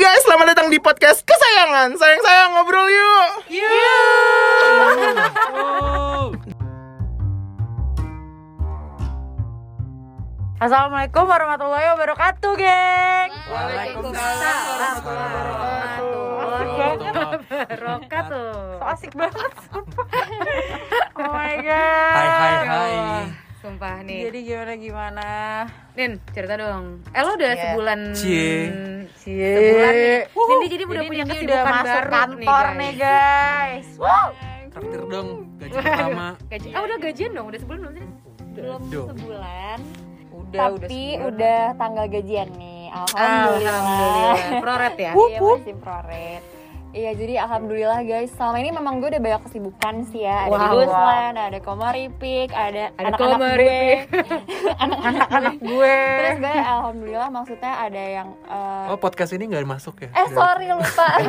guys, selamat datang di podcast kesayangan. Sayang-sayang ngobrol yuk. Assalamualaikum warahmatullahi wabarakatuh, geng. Waalaikumsalam warahmatullahi wabarakatuh. So asik banget. oh my god. Hai hai hai. Sumpah nih. Jadi gimana gimana? Nin, cerita dong. Eh lo udah Iya. sebulan Cie. Cie. Sebulan nih. Nindi jadi udah Jadi punya kesibukan udah masuk baru kantor nih, guys. Traktir dong gaji pertama. Gaji. Ah udah gajian dong, udah sebulan belum sih? belum sebulan Udah, tapi sebulan. udah tanggal gajian nih alhamdulillah, Alhamdulillah. Proret ya. iya masih proret Iya jadi alhamdulillah guys selama ini memang gue udah banyak kesibukan sih ya ada di Wow. Busland, ada Komaripik, ada, Ada anak-anak gue, anak-anak gue. Terus gue alhamdulillah maksudnya ada yang eh, Oh podcast ini nggak masuk ya? eh sorry lupa.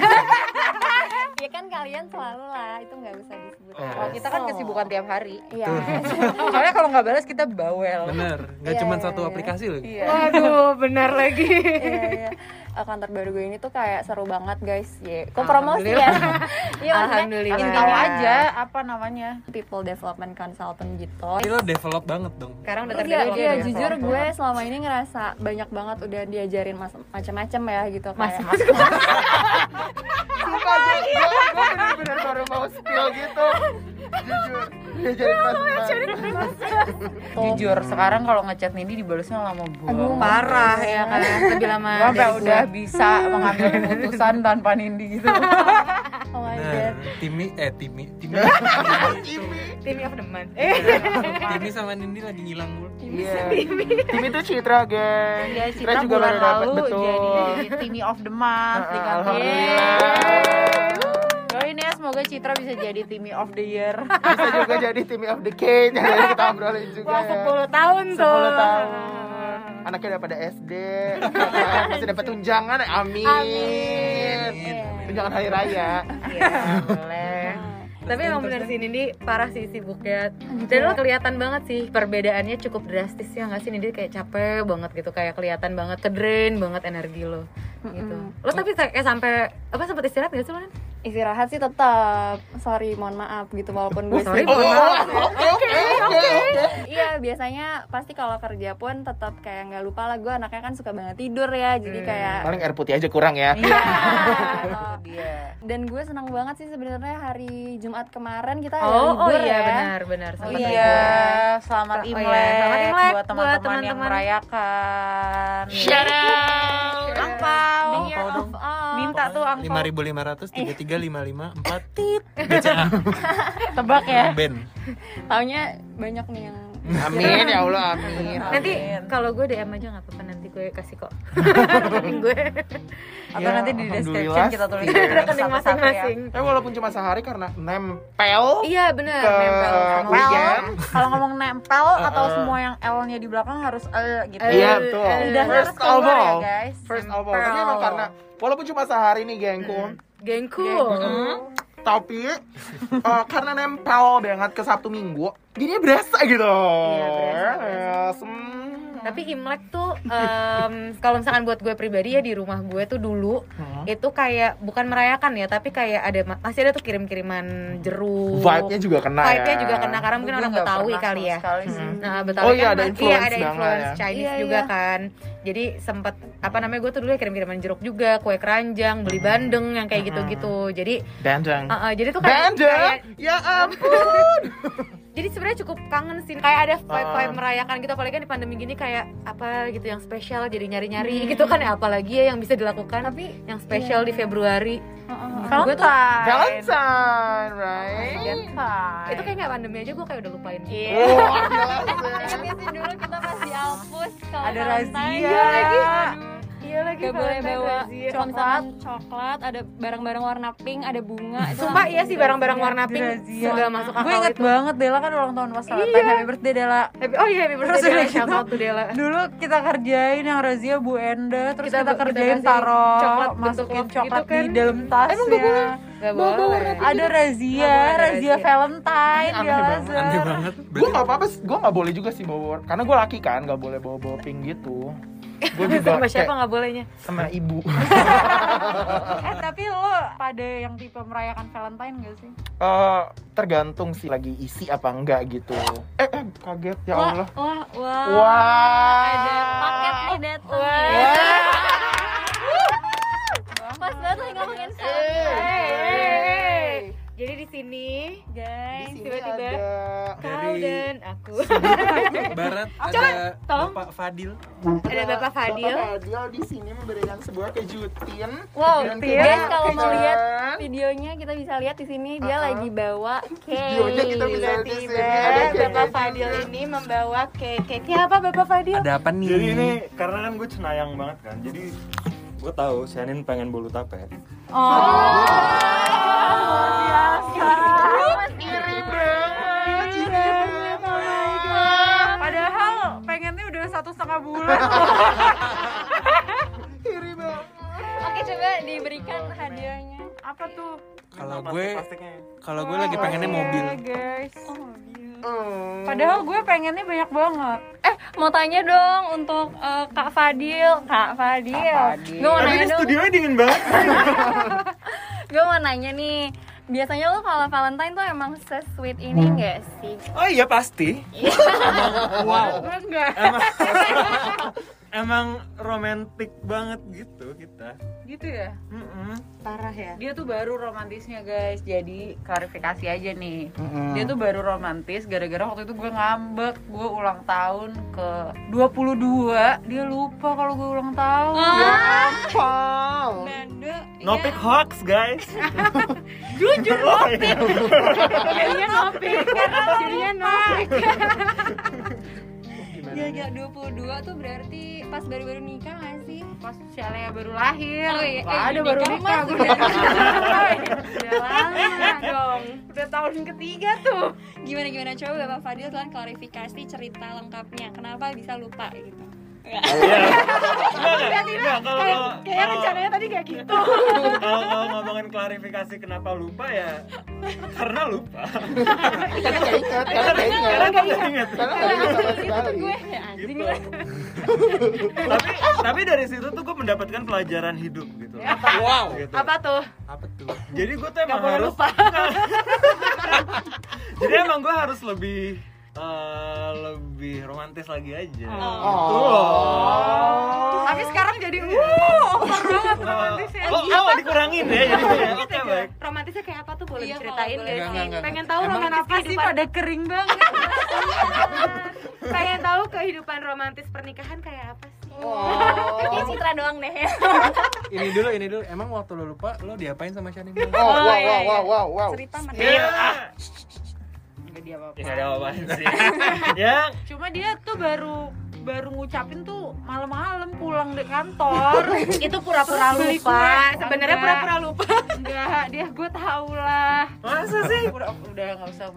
ya kan kalian selalu lah itu nggak usah disebut. Oh, Kita kan kesibukan tiap hari. Iya. Soalnya kalau nggak balas kita bawel. Bener, nggak Iya, cuma iya, satu iya. aplikasi loh. Iya. Waduh, benar lagi. iya, iya. Eh, kantor baru gue ini tuh kayak seru banget guys ya kok promosi ya iya Alhamdulillah. Intinya aja apa namanya? people development consultant gitu Jadi lo develop banget dong. Sekarang udah Iya, terdevelop iya, ya. jujur gue selama ini ngerasa banyak banget udah diajarin mas macam-macam ya gitu kayak Sumpah gue, gue, gue bener-bener baru mau spill gitu. Jujur, dia jadi Jujur, sekarang kalau ngechat Nindi dibalasnya lama banget. Parah ya kan. Lebih lama Gue sampai udah bisa mengambil keputusan tanpa Nindi gitu. oh my Nah, god Timi eh Timi Timi Tim of the month. Timi sama Nindi lagi ngilang mulu. Iya. Tim itu Citra, geng. Iya, Citra juga baru dapat betul. jadi Timmy of the Month di kantor. Ya semoga Citra bisa jadi Timmy of the Year. Bisa juga jadi tim of the K yang tadi kita obrolin juga Wah, ya. 10 tahun tuh. 10 tahun. Anaknya udah pada SD, masih dapat tunjangan, amin. Amin. Tunjangan hari raya. Iya, boleh. Tapi emang bener sih Nindi parah sih sibuknya Dan lo kelihatan banget sih perbedaannya cukup drastis ya nggak sih Nindi kayak capek banget gitu Kayak kelihatan banget kedrain banget energi lo gitu Lo tapi kayak sampai apa sempet istirahat gak sih lo? Istirahat sih tetap sorry mohon maaf gitu walaupun gue sorry. Oh, oke, oke, iya biasanya pasti kalau kerja pun tetap kayak nggak lupa lah gue anaknya kan suka banget tidur ya jadi kayak Paling air putih aja kurang ya. iya Dia. dan gue senang banget sih sebenarnya hari Jumat kemarin kita ada Oh, oh libur iya ya benar benar Oh, iya. selamat Oh, iya, Imlek, selamat Imlek buat buat teman-teman yang merayakan. Shout out. Angpau. Minta tuh angpau. Lima ribu lima ratus tiga tiga lima lima empat tit BCA Tebak ya. Ben. taunya banyak nih yang Amin ya Allah, amin. Nanti kalau gue DM aja nggak apa-apa nanti gue kasih kok rekening gue Atau Ya, nanti di description kita tulis rekening ya. masing-masing Eh walaupun cuma sehari karena nempel Iya benar ke nempel sama weekend. Kalau ngomong nempel atau semua yang L-nya di belakang harus L gitu. Iya betul. First harus of ya, all, guys. first of all. Tapi emang karena walaupun cuma sehari nih gengku, gengku tapi eh, karena nempel banget ke Sabtu Minggu, jadinya berasa gitu. Iya, berasa, Yes, hmm. tapi Imlek tuh em, kalau misalkan buat gue pribadi ya di rumah gue tuh dulu Hmm. itu kayak bukan merayakan ya tapi kayak ada masih ada tuh kirim-kiriman jeruk Vibe-nya juga kena ya. Vibe-nya juga kena karena mungkin Gue orang nggak Betawi pernah kali ya. Nah, Betawi Oh iya, kan ada iya, influence ada influence ya. Chinese Iya, juga iya. kan. Jadi sempet apa namanya gue tuh dulu ya kirim-kiriman jeruk juga, kue keranjang, beli bandeng yang kayak gitu-gitu. Jadi Dandang. uh, uh, jadi tuh kayak, Dandang? kayak Ya ampun. jadi sebenarnya cukup kangen sih kayak ada vibe vibe merayakan gitu. Apalagi kan di pandemi gini kayak apa gitu yang spesial jadi nyari-nyari gitu kan ya. Apalagi ya yang bisa dilakukan Tapi, yang spesial di Februari. Gue tuh Valentine. Right? Valentine. itu kayak nggak pandemi aja gue kayak udah lupain. Iya. Ingat sih dulu kita pas di Alpus kalau Ada razia. iya lagi iya lagi Gak boleh bawa razia. kalau misalkan coklat, ada barang-barang warna pink, ada bunga itu Sumpah iya sih barang-barang warna pink sudah masuk akal Gue inget itu. banget Dela kan ulang tahun pas Valentine. Happy birthday Dela. Happy, oh iya happy birthday Terus Dela, shout out to Dela Dulu kita kerjain yang razia Bu Enda, terus Kita- kita, kita kerjain kasih taruh coklat masukin coklat gitu kan. di dalam tasnya. Emang gak boleh? Gak Bawa- bawa boleh Ada razia, Nggak boleh ada razia razia. Valentine Aneh ya banget, Lazar. Aneh banget. Gue gak apa-apa, gue gak boleh juga sih bawa Karena gue laki kan, gak boleh bawa-bawa pink gitu Gue juga Sama siapa nggak bolehnya? sama ibu eh tapi lo pada yang tipe merayakan Valentine gak sih? Eh, tergantung sih lagi isi apa enggak gitu. Eh, eh kaget ya Wah, Allah. wah, wah. Wah. Ada paket nih datang. Pas banget lagi ngomongin Eh, Valentine. Jadi di sini Guys, tiba-tiba ada kau Dari- dan aku Barat Coba, ada tolong. Bapak Fadil. ada Bapak Fadil. Bapak Fadil di sini memberikan sebuah kejutan. Wow, Dan guys kalau mau lihat videonya kita bisa lihat di sini dia Uh-uh. lagi bawa Videonya kita cake. bisa lihat di sini. Tiba Ada Bapak cake. Fadil ini membawa cake. Cake-nya apa Bapak Fadil? Ada apa nih? Jadi ini karena kan gue cenayang banget kan. Jadi gue tahu Shanin pengen bolu tape. Padahal pengennya udah satu setengah bulan. Iri banget. Oke, coba diberikan hadiahnya. Apa tuh? Kalau gue kalau gue lagi pengennya Iya, mobil. guys. Hmm. Padahal gue pengennya banyak banget. Eh, mau tanya dong untuk eh, Kak Fadil, Kak Fadil. Gue mau Tapi nanya ini dong. studionya dingin banget. Gue mau nanya nih. Biasanya lo kalau Valentine tuh emang se-sweet ini enggak sih? Oh iya pasti. Wow. Enggak. Emang romantis banget gitu kita. Gitu ya? Mm-mm. Parah ya. Dia tuh baru romantisnya guys. Jadi klarifikasi aja nih. Mm-mm. Dia tuh baru romantis gara-gara waktu itu gue ngambek. Gue ulang tahun ke 22. Dia lupa kalau gue ulang tahun. Ya ampun. No pick hoax guys. Jujur Oh, iya. Jadinya nopik Jadinya nopik Dia agak 22 tuh berarti pas baru-baru nikah gak sih? Pas si Alea baru lahir. Oh iya, Wah, eh, ada baru nikah nikah gue sudah- Udah lama dong. Udah tahun ketiga tuh. Gimana gimana? Coba Bapak Fadil kan klarifikasi cerita lengkapnya. Kenapa bisa lupa gitu? Iya. Enggak, enggak, kalau Kayak rencananya tadi gak gitu kalau kalau ngomongin klarifikasi kenapa lupa ya karena lupa. Karena ingat, karena nggak ingat. Karena nggak ingat. Karena nggak ingat sama sekali. Gue ya anjing Gitu. lah. tapi tapi dari situ tuh gue mendapatkan pelajaran hidup gitu. Wow. Gitu. Apa tuh? Apa tuh? Jadi gue tuh emang harus lupa. Jadi emang gue harus lebih eh, lebih romantis lagi aja. Oh. Tapi sekarang jadi uh over banget romantisnya Oh, oh, dikurangin ya jadi ya. Oke baik. Romantisnya kayak apa tuh boleh Iya, diceritain kalau gak sih? Pengen tahu romantis Kenapa sih pada kering banget? Pengen tahu kehidupan romantis pernikahan kayak apa sih? Kayak Citra doang deh ya. Ini dulu, ini dulu. Emang waktu lo lupa, lo diapain sama Shani? Oh, wow, iya, wow, wow, wow, wow. Cerita mana? Dia apa-apa Ya nggak ada apa-apaan sih. ya, Cuma dia tuh baru baru ngucapin tuh malam-malam pulang dari kantor. Itu pura-pura lupa. Sebenarnya pura-pura lupa. Enggak, dia gue tau lah. masa sih? Udah, udah nggak usah.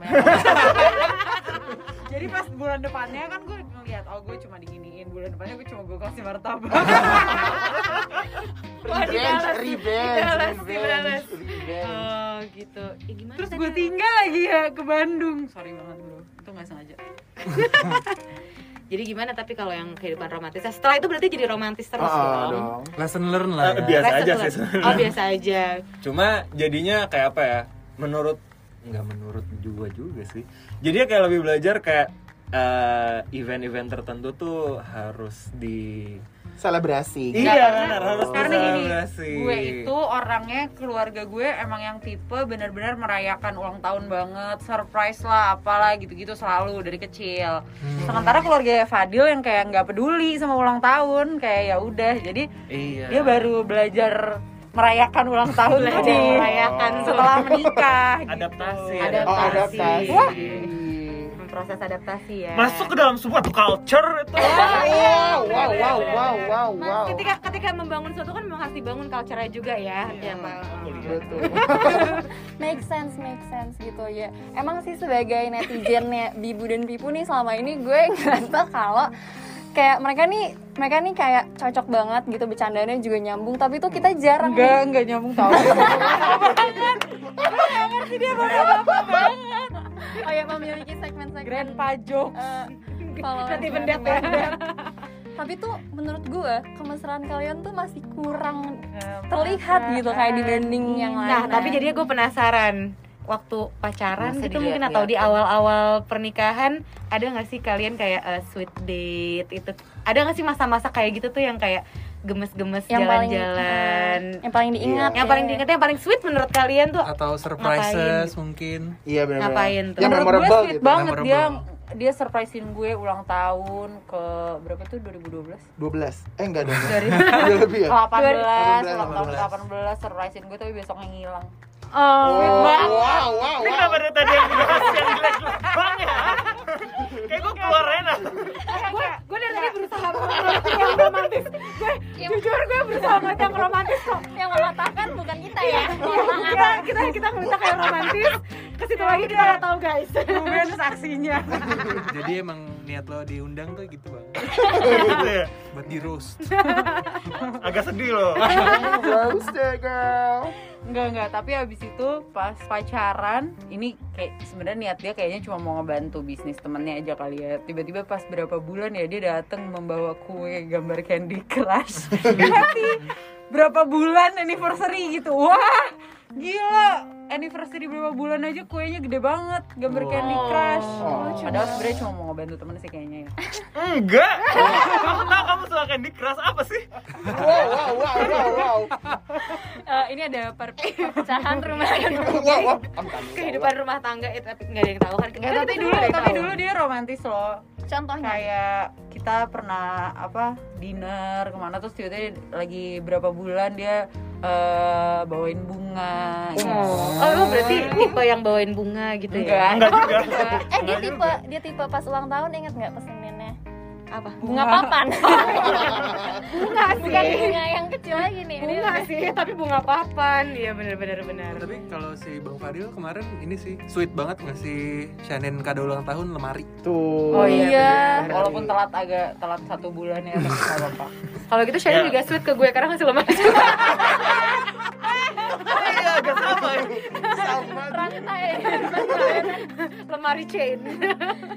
Jadi pas bulan depannya kan gue ngeliat, oh gue cuma diginiin. Bulan depannya gue cuma gue kasih martabak. Revenge, revenge, revenge. Oh gitu. Eh, gimana Terus gue tinggal lagi ya ke Bandung. Sorry banget bro, itu nggak sengaja. Jadi gimana tapi kalau yang kehidupan romantis? Setelah itu berarti jadi romantis terus Oh, dong. dong. Lesson learn lah Eh, ya. biasa Lesson aja sih. Oh biasa aja. Cuma jadinya kayak apa ya? Menurut nggak menurut juga juga sih. Jadi kayak lebih belajar kayak eh, event-event tertentu tuh harus di Selebrasi. Iya, benar, harus Karena gini, diselebrasi. gue itu orangnya keluarga gue emang yang tipe benar-benar merayakan ulang tahun banget, surprise lah, apalah gitu-gitu selalu dari kecil. Sementara keluarga Fadil yang kayak nggak peduli sama ulang tahun, kayak ya udah. Jadi Iya. dia baru belajar merayakan ulang tahun Belajar di merayakan setelah menikah. gitu. Adaptasi, Oh, Adaptasi. adaptasi. Wah. Proses adaptasi ya. Masuk ke dalam sebuah culture itu. Wow, wow, wow, wow, wow, wow. Ketika ketika membangun sesuatu kan memang harus dibangun culture-nya juga ya. Iya, Ya, Pak. Betul. Make sense, make sense gitu ya. Emang sih sebagai netizennya Bibu dan Pipu nih selama ini gue ngerasa kalau kayak mereka nih mereka nih kayak cocok banget gitu bercandanya juga nyambung tapi tuh kita jarang Enggak, nih. enggak nyambung tau. oh ya memiliki segmen-segmen Grand pajok. eh, followers Nanti yang pendet berbeda. tapi tuh menurut gue kemesraan kalian tuh masih kurang terlihat gitu kayak dibanding yang lain. Nah, tapi jadinya gue penasaran. Waktu pacaran Masa gitu mungkin atau di awal-awal pernikahan ada nggak sih kalian kayak eh, sweet date itu? Ada nggak sih masa-masa kayak gitu tuh yang kayak gemes-gemes yang paling jalan-jalan yang paling diingat yang ya. paling diingat yang paling sweet menurut kalian tuh Atau surprises Ngapain? mungkin. Iya benar. Ngapain tuh? Yang Menurut gue memorable sweet gitu. banget dia Memorable. dia surprisein gue ulang tahun ke berapa tuh 2012 12. Eh enggak dong. dari lebih ya? 18 ulang 18, tahun 18 surprisein gue tapi besoknya ngilang oh Wow, wow, wow. Ini kenapa dari tadi yang dibahas yang jelek-jelek bang ya? Kayak gue keluar enak. gue dari tadi berusaha banget yang romantis. Gue jujur gue berusaha banget yang romantis kok. Yang mengatakan bukan kita ya? Kita kita kita ngerasa kayak romantis ke situ lagi kita nggak tahu guys gue saksinya Jadi emang niat lo diundang tuh gitu bang. Gitu ya. Buat di roast. Agak sedih loh. Roasted girl. Enggak enggak, tapi abis itu pas pacaran ini kayak sebenarnya niat dia kayaknya cuma mau ngebantu bisnis temennya aja kali ya. Tiba-tiba pas berapa bulan ya dia datang membawa kue gambar Candy Crush. Berapa bulan anniversary gitu. Wah, gila. Anniversary berapa bulan aja kuenya gede banget gambar Candy Crush. Oh. Padahal sebenarnya cuma mau ngebantu temen sih kayaknya ya. Enggak. Kamu tahu kamu suka candy crush apa sih? Wow, wow, wow, wow, wow. Eh, ini ada perpecahan rumah Wow, wow. kehidupan rumah tangga itu tapi nggak ada yang tahu kan Enggak, tapi dulu tapi dulu dia romantis loh. contohnya kayak kita pernah apa dinner ke mana terus tiba-tiba lagi berapa bulan dia eh, bawain bunga gitu. oh lu berarti tipe yang bawain bunga gitu ya? Enggak. Enggak juga. eh dia tipe dia tipe pas ulang tahun inget nggak? Peseninnya apa? Bunga. Papan. Bunga sih. bukan bunga yang kecil lagi nih ini bunga sih tapi bunga papan. Iya bener bener Tapi kalau si Bang Fadil kemarin ini sih sweet banget ngasih Shanin kado ulang tahun lemari. Tuh. oh iya. Walaupun telat agak telat satu bulan ya tapi nggak apa-apa. Kalau gitu Shannon Ya. juga sweet ke gue karena ngasih lemari agak sama ya. Sama. rantai. Lemari chain.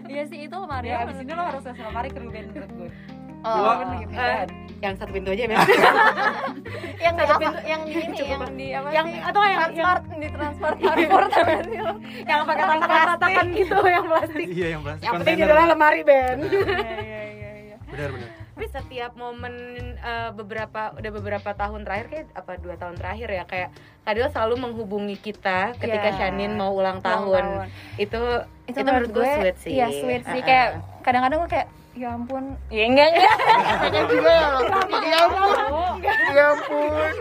Iya sih itu lemari ya abis ini lo harus ngasih lemari ke Ruben menurut gue. Oh, Ruben lagi pindahan. Yang satu pintu aja ya yang di Satu apa? pintu. yang di ini Cukup. yang di apa yang sih? atau yang yang, transport di transport transport apa sih lo? yang pakai tatakan gitu yang plastik. Iya yang plastik. Yang penting adalah lemari Ben. Benar benar. Tapi setiap momen eh, beberapa udah beberapa tahun terakhir kayak apa dua tahun terakhir ya kayak Kadil selalu menghubungi kita ketika Iya. Shanin mau ulang Ulang tahun. tahun. itu itu, menurut gue sweet sih iya sweet sih Uh-uh. kayak kadang-kadang gue kayak ya ampun ya enggak enggak Pengen juga ya. Ya ampun. Ya ampun.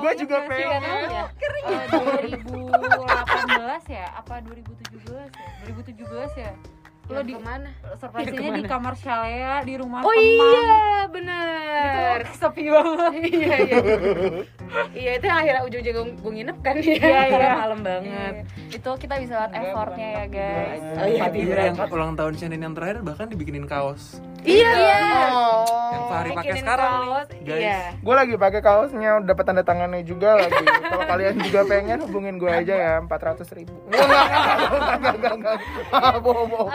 Gue juga pengen. ya Eh, 2018 ya apa 2017 ya 2017 ya lo di ke mana? Surprise-nya di kamar Shalea di rumah oh teman. iya bener itu sepi banget. Iya iya. Iya itu yang akhirnya ujung-ujung gue nginep kan. Ya Iya, iya. karena malam banget. Itu kita bisa lihat effortnya ya guys. Oh iya, Iya, yang ulang tahun Shanin yang terakhir bahkan dibikinin kaos. Iya Yang Fahri pakai sekarang nih, kaos, guys. iya Gue lagi pakai kaosnya, udah dapat tanda tangannya juga lagi. Kalau kalian juga pengen hubungin gue aja ya, 400 ribu. Enggak, enggak, enggak, enggak, enggak, enggak. Bohong, bohong.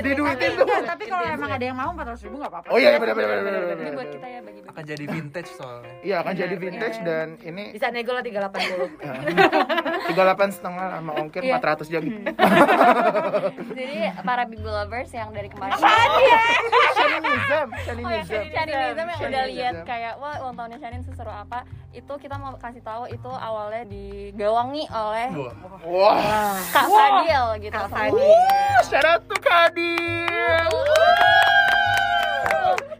Diduitin tuh. Enggak, tapi kalau emang ada yang mau 400 ribu nggak apa-apa Oh iya, benar, benar, benar, ini buat kita ya bagi bagi Akan jadi vintage soalnya. Iya, akan jadi vintage dan ini bisa nego lah 380 tiga delapan setengah sama ongkir Iya. 400 jadi. jadi para big lovers yang dari kemarin Shaninism, Shaninism. Shaninism yang udah lihat kayak wah ulang tahunnya Shanin seseru apa itu kita mau kasih tahu itu awalnya digawangi oleh Wah. Wah, Kak Fadil gitu Kak. Fadil. shout out to Kadil.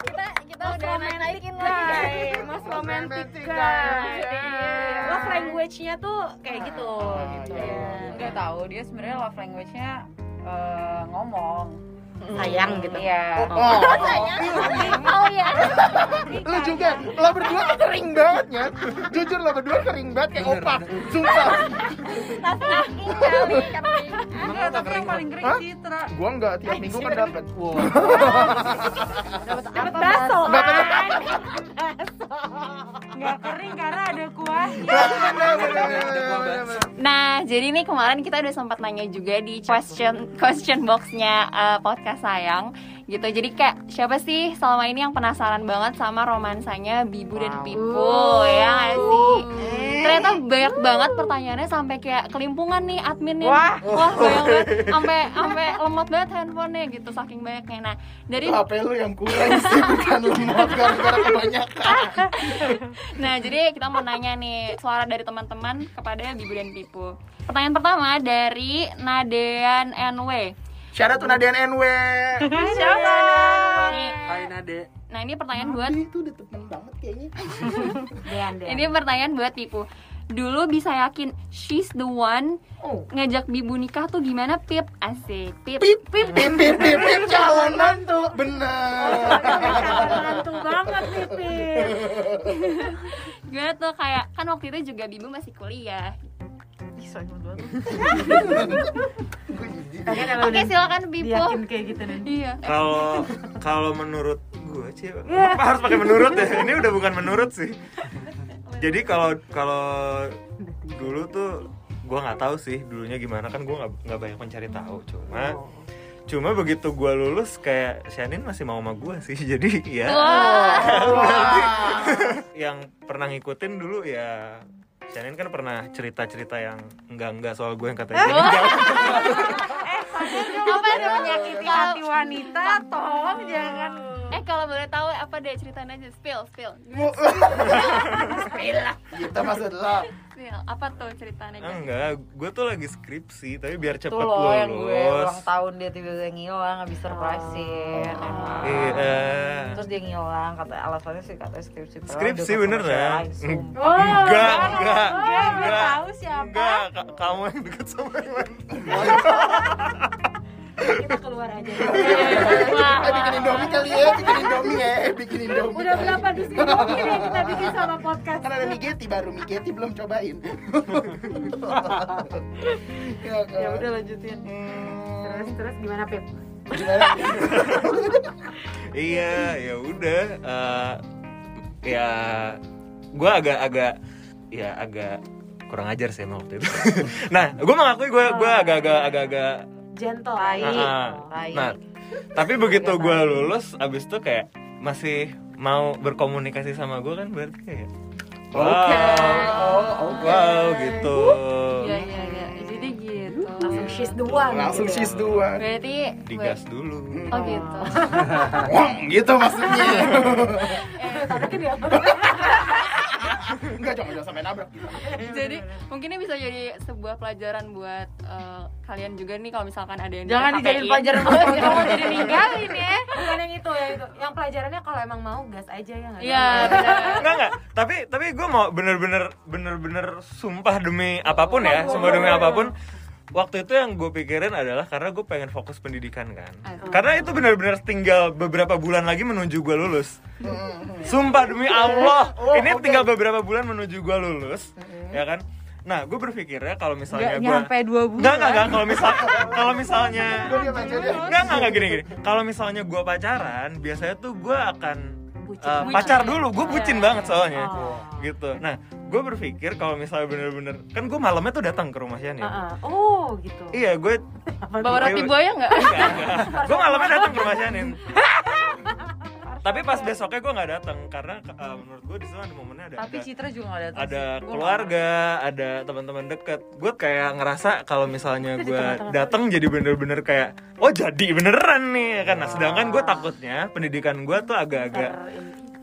kita kita udah naikin lagi most romantic guy. Iya. Love language-nya tuh kayak gitu. gitu. iya. nggak tahu dia sebenarnya love language-nya eh, ngomong Sayang gitu. iya Oh, oh ya lu juga, lo berdua tuh kering banget ya. Jujur lo berdua kering banget kayak opak. Sumpah. enggak tapi yang paling keren Hah? Citra Gua enggak tiap minggu kan dapat. Wow. dapat Dapat baso kan? nggak kering karena ada kuahnya Bener, bener, bener, bener, bener. Nah, jadi nih kemarin kita udah sempat nanya juga di question question boxnya uh, podcast sayang gitu. Jadi kayak siapa sih selama ini yang penasaran banget sama romansanya Bibu dan Pipo ya sih? Ternyata banyak banget pertanyaannya sampai kayak kelimpungan nih adminnya. Wah. wah bayang banget sampai sampai lemot banget handphonenya gitu saking banyaknya. Nah, dari HP lu yang kurang sih bukan lemot gara-gara kebanyakan. Nah, jadi kita mau nanya nih suara dari teman-teman kepada Bibu dan Pipu. Pertanyaan pertama dari Nadean NW. Syarat tuh Nadian NW. Siapa? Nih, Hai Nade Nah, ini pertanyaan buat Nabi itu udah temen banget kayaknya. Dean, Dean. ini pertanyaan buat Pipu. Dulu bisa yakin she's the one Oh. ngajak Bibu nikah tuh gimana Pip? Asik. Pip. Pip pip pip pip pip pip calon mantu bener. Mantu banget nih, Pip. Gimana tuh kayak kan waktu itu juga Bibu masih kuliah. Ih, banget. Oke, silakan Bibu. Diyakin kayak gitu nih. Iya. kalau kalau menurut gue sih apa harus pakai menurut ya ini udah bukan menurut sih jadi kalau kalau dulu tuh gue nggak tahu sih dulunya gimana kan gue nggak nggak banyak mencari tahu cuma cuma begitu gue lulus kayak Shanin masih mau sama gue sih jadi ya yang pernah ngikutin dulu ya Shanin kan pernah cerita-cerita yang enggak-enggak soal gue yang katanya dia enggak. Apa Ada menyakiti hati wanita, tolong jangan. Eh kalau boleh tahu apa deh ceritain aja spill spill. Kita maksud lo. Spill. Apa tuh ceritanya? Ah, enggak, gue tuh lagi skripsi tapi biar cepet Tuh loh yang gue ulang tahun dia tiba-tiba ngilang habis surprisein emang. Iya. Terus dia ngilang kata alasannya sih katanya skripsi padahal Skripsi dia bener ketemu ya? cewek lain, sumpah. Enggak, enggak, gue enggak. tahu siapa. Enggak, ka- kamu yang deket sama Iwan. Kita keluar aja. Eh bikin Indomie kali ya, bikin Indomie ya, eh bikin Indomie. Udah berapa dus Indomie nih kita bikin sama podcast. Kan ada Migeti baru, Migeti belum cobain. ya, kan. Ya udah lanjutin. Hmm, Terus terus gimana Pip? gimana? Iya, ya udah. eh, ya, gue agak-agak, ya agak kurang ajar sih emang waktu itu. nah, gue mengakui gue gue agak-agak agak-agak Gentle. Ah, Baik. Nah, tapi begitu gue lulus, abis itu kayak masih mau berkomunikasi sama gue kan berarti kayak wow, Oh, oke. wow gitu. Iya iya iya. Jadi gitu. Langsung she's the one. Langsung gitu. she's the one. Berarti Digas dulu. Oh gitu. Wong, gitu maksudnya. Tabraknya dia apa? Enggak, jangan jangan sampai nabrak gitu. jadi mungkin ini bisa jadi sebuah pelajaran buat eh, kalian juga nih kalau misalkan ada yang Jangan dijadiin pelajaran Jangan mau jadi ninggalin ya. bukan yang itu ya itu yang pelajarannya kalau emang mau gas aja ya nggak Iya. benar. Enggak enggak, tapi tapi gue mau bener-bener bener-bener sumpah demi apa pun ya, sumpah demi apa pun. Waktu itu yang gue pikirin adalah karena gue pengen fokus pendidikan kan. Karena itu bener-bener tinggal beberapa bulan lagi menuju gue lulus. Sumpah demi Allah, Oh, ini oke. tinggal beberapa bulan menuju gue lulus, ya kan. Nah, gue berpikirnya kalau misalnya Nggak gue nyampe dua bulan. Enggak, enggak, enggak. Kalau misal kalau misalnya. Enggak, enggak, enggak gini gini. Kalau misalnya gue pacaran, biasanya tuh gue akan Bucin. uh, Bucin. pacar dulu. Gue bucin banget soalnya. Oh. Gitu. Nah, gue berpikir kalau misalnya bener-bener kan gue malamnya tuh datang ke rumah Shani. Ah, ah. Oh gitu. Iya, gue Bawa roti buaya nggak? enggak, enggak. Gue malamnya datang ke rumah Shanin. Tapi pas besoknya gue nggak datang karena uh, menurut gue di sana ada momennya ada Tapi ada, Citra juga gak datang. ada sih. Keluarga, ada teman-teman deket. Gue kayak ngerasa kalau misalnya gue datang jadi bener-bener kayak oh jadi beneran nih ya kan. Nah, sedangkan gue takutnya pendidikan gue tuh agak-agak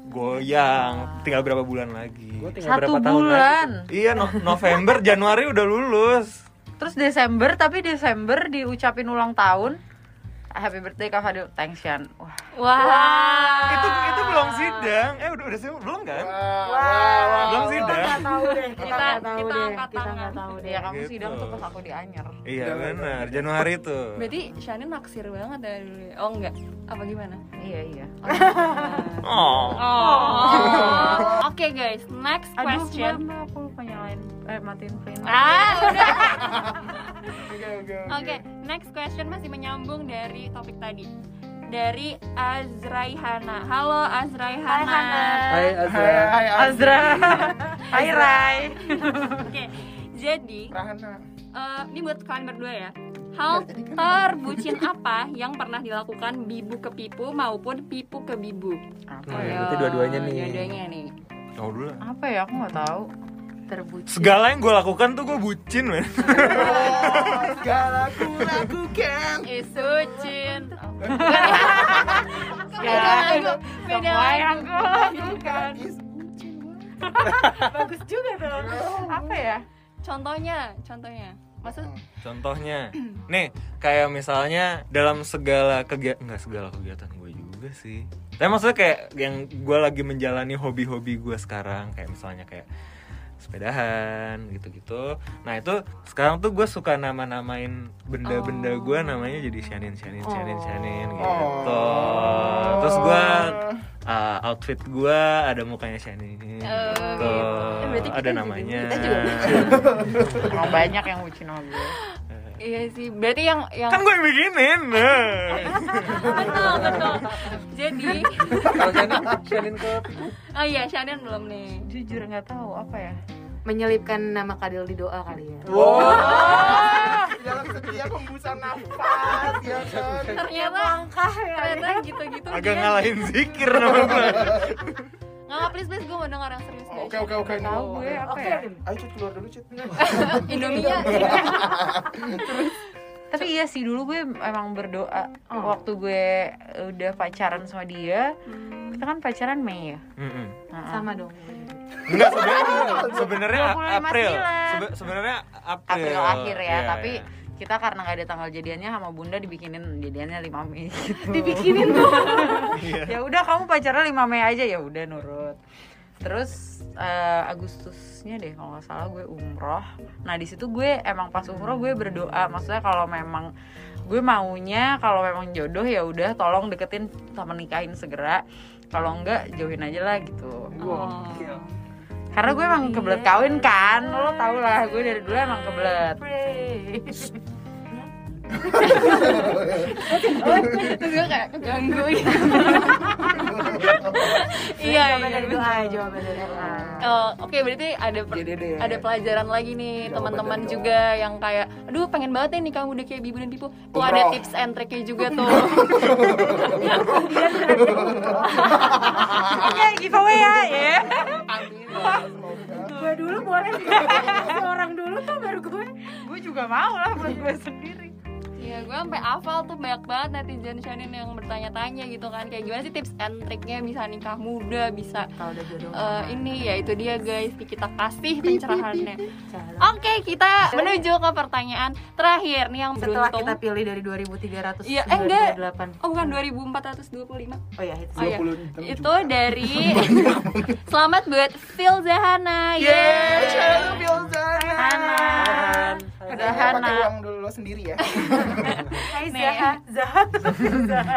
goyang. Tinggal berapa bulan lagi? Gue tinggal Satu berapa tahun lagi. bulan. Iya, No- November, Januari udah lulus. Terus Desember tapi Desember diucapin ulang tahun. Happy birthday Kak Fadil. Thanks Shan. Wah. Wah. Itu itu belum sidang. Eh udah udah sidang belum kan? Wah, wah, wah. Belum sidang. tahu deh. Kita- nggak tahu kita deh. angkat Kita tangan. nggak tahu deh. Ya kamu Gitu. sidang tuh pas aku di Anyer. Iya benar, Januari tuh. Berarti Shani naksir banget dari dulu ya? Oh enggak? Apa gimana? Iya iya. Oh. Oh. Oke guys, next Aduh, question. gimana? Aku lupa nyalain eh matiin flame. Ah, udah. Oke, oke, Oke, next question masih menyambung dari topik tadi. Dari Azraihana. Halo Azraihana. Hai Hai, hai, Azra. Hai Rai. Oke. Jadi, Rahana. eh, ini buat kalian berdua ya. Hal terbucin apa yang pernah dilakukan bibu ke pipu maupun pipu ke bibu? apa Nah, ya berarti dua-duanya nih. Dua-duanya nih. Oh dulu apa ya aku nggak tahu terbucin Segala yang gue lakukan tuh gue bucin men Oh, segala ku lakukan. Isucin. ya lagu, beda lagu. yang gue lakukan bagus juga tuh apa ya Contohnya, contohnya. Maksud Contohnya Nih kayak misalnya dalam segala kegiatan Nggak segala kegiatan gue juga sih Tapi maksudnya kayak yang gue lagi menjalani hobi-hobi gue sekarang Kayak misalnya kayak sepedahan gitu-gitu. Nah itu sekarang tuh gue suka nama-namain benda-benda gue namanya jadi Shanin, Shanin, Shanin, Shanin gitu. Oh. Terus gue uh, outfit gue ada mukanya Shanin gitu. gitu. Eh, berarti kita Ada juga- namanya. kita juga. Emang banyak yang sama gue Iya sih, berarti yang yang Kan gue yang bikinin nah. betul betul. Jadi, Kalau Shannon, Shannon ke oh iya Shannon belum nih. jujur nggak tahu apa ya menyelipkan nama Kadil di doa kali ya Wow. Dalam setiap hembusan nafas ya kan. Ternyata ternyata gitu-gitu. Agak dia- ngalahin zikir nama gue Nggak, nggak, please please gue mau dengar yang serius. Oke oke oke. tahu gue apa ya Ayo cut keluar dulu cut. Indominya. tapi iya sih dulu gue emang berdoa waktu gue udah pacaran sama dia kita kan pacaran Mei ya Mm-mm. Heeh. sama dong Enggak sebenarnya sebenarnya 25 April. Sebe- sebenarnya April. April akhir ya, Iya, tapi iya. Kita karena nggak ada tanggal jadiannya sama bunda dibikinin jadiannya 5 Mei gitu. dibikinin tuh. Iya. ya udah kamu pacaran 5 Mei aja. Ya udah nurut. Terus eh, Agustusnya deh kalau nggak salah gue umroh. Nah di situ gue emang pas umroh gue berdoa. Maksudnya kalau memang gue maunya kalau memang jodoh ya udah tolong deketin sama nikahin segera. Kalau enggak jauhin aja lah gitu. Oh. Karena gue emang kebelet kawin kan lo tau lah gue dari dulu emang kebelet Terus gue kayak keganggu. Iya, iya. dari doa jawaban dari doa Oh, Oke, berarti ada ada pelajaran lagi nih teman-teman juga yang kayak, aduh pengen banget nih kamu udah kayak Bibu dan Pipu. Tuh ada tips and triknya juga tuh. oke giveaway ya ya. Gue dulu boleh orang dulu tuh baru gue gue juga mau lah buat gue sendiri Iya, gue sampai hafal tuh banyak banget netizen Shanin yang bertanya-tanya gitu kan, kayak gimana sih tips and triknya bisa nikah muda, bisa kalau udah jodoh. eh, ini ya itu dia guys, kita kasih pencerahannya. Oke, kita menuju ke pertanyaan terakhir nih yang setelah beruntung. kita pilih dari 2300 Iya, eh, enggak. Oh bukan 2425 oh ya itu. Oh iya, 26 itu dari Selamat buat Phil Zahana. Yeay, Yeay. Shadow Bilzana. Hana Udah udah pakai uang dulu lo sendiri ya. Hai Nih. Zaha Zaha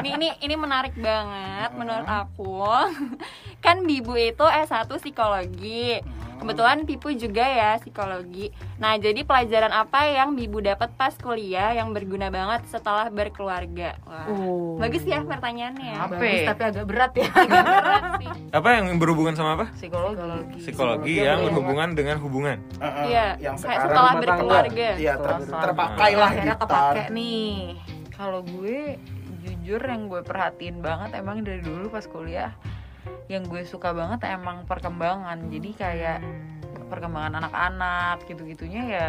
Nih ini, ini menarik banget menurut aku. Kan Bibu itu S1 psikologi Kebetulan Pipu juga ya psikologi Nah jadi pelajaran apa yang Bibu dapat pas kuliah yang berguna banget setelah berkeluarga Wah, Oh. Bagus ya pertanyaannya Apa? bagus tapi agak berat ya Berat sih. Apa yang berhubungan sama apa? psikologi Psikologi yang berhubungan dengan hubungan. Heeh, Iya, Yang kayak sekarang setelah berkeluarga Iya, ter- terpakai lah gitar. kepake nih kalau gue jujur yang gue perhatiin banget emang dari dulu pas kuliah yang gue suka banget emang perkembangan jadi kayak perkembangan anak-anak gitu-gitunya ya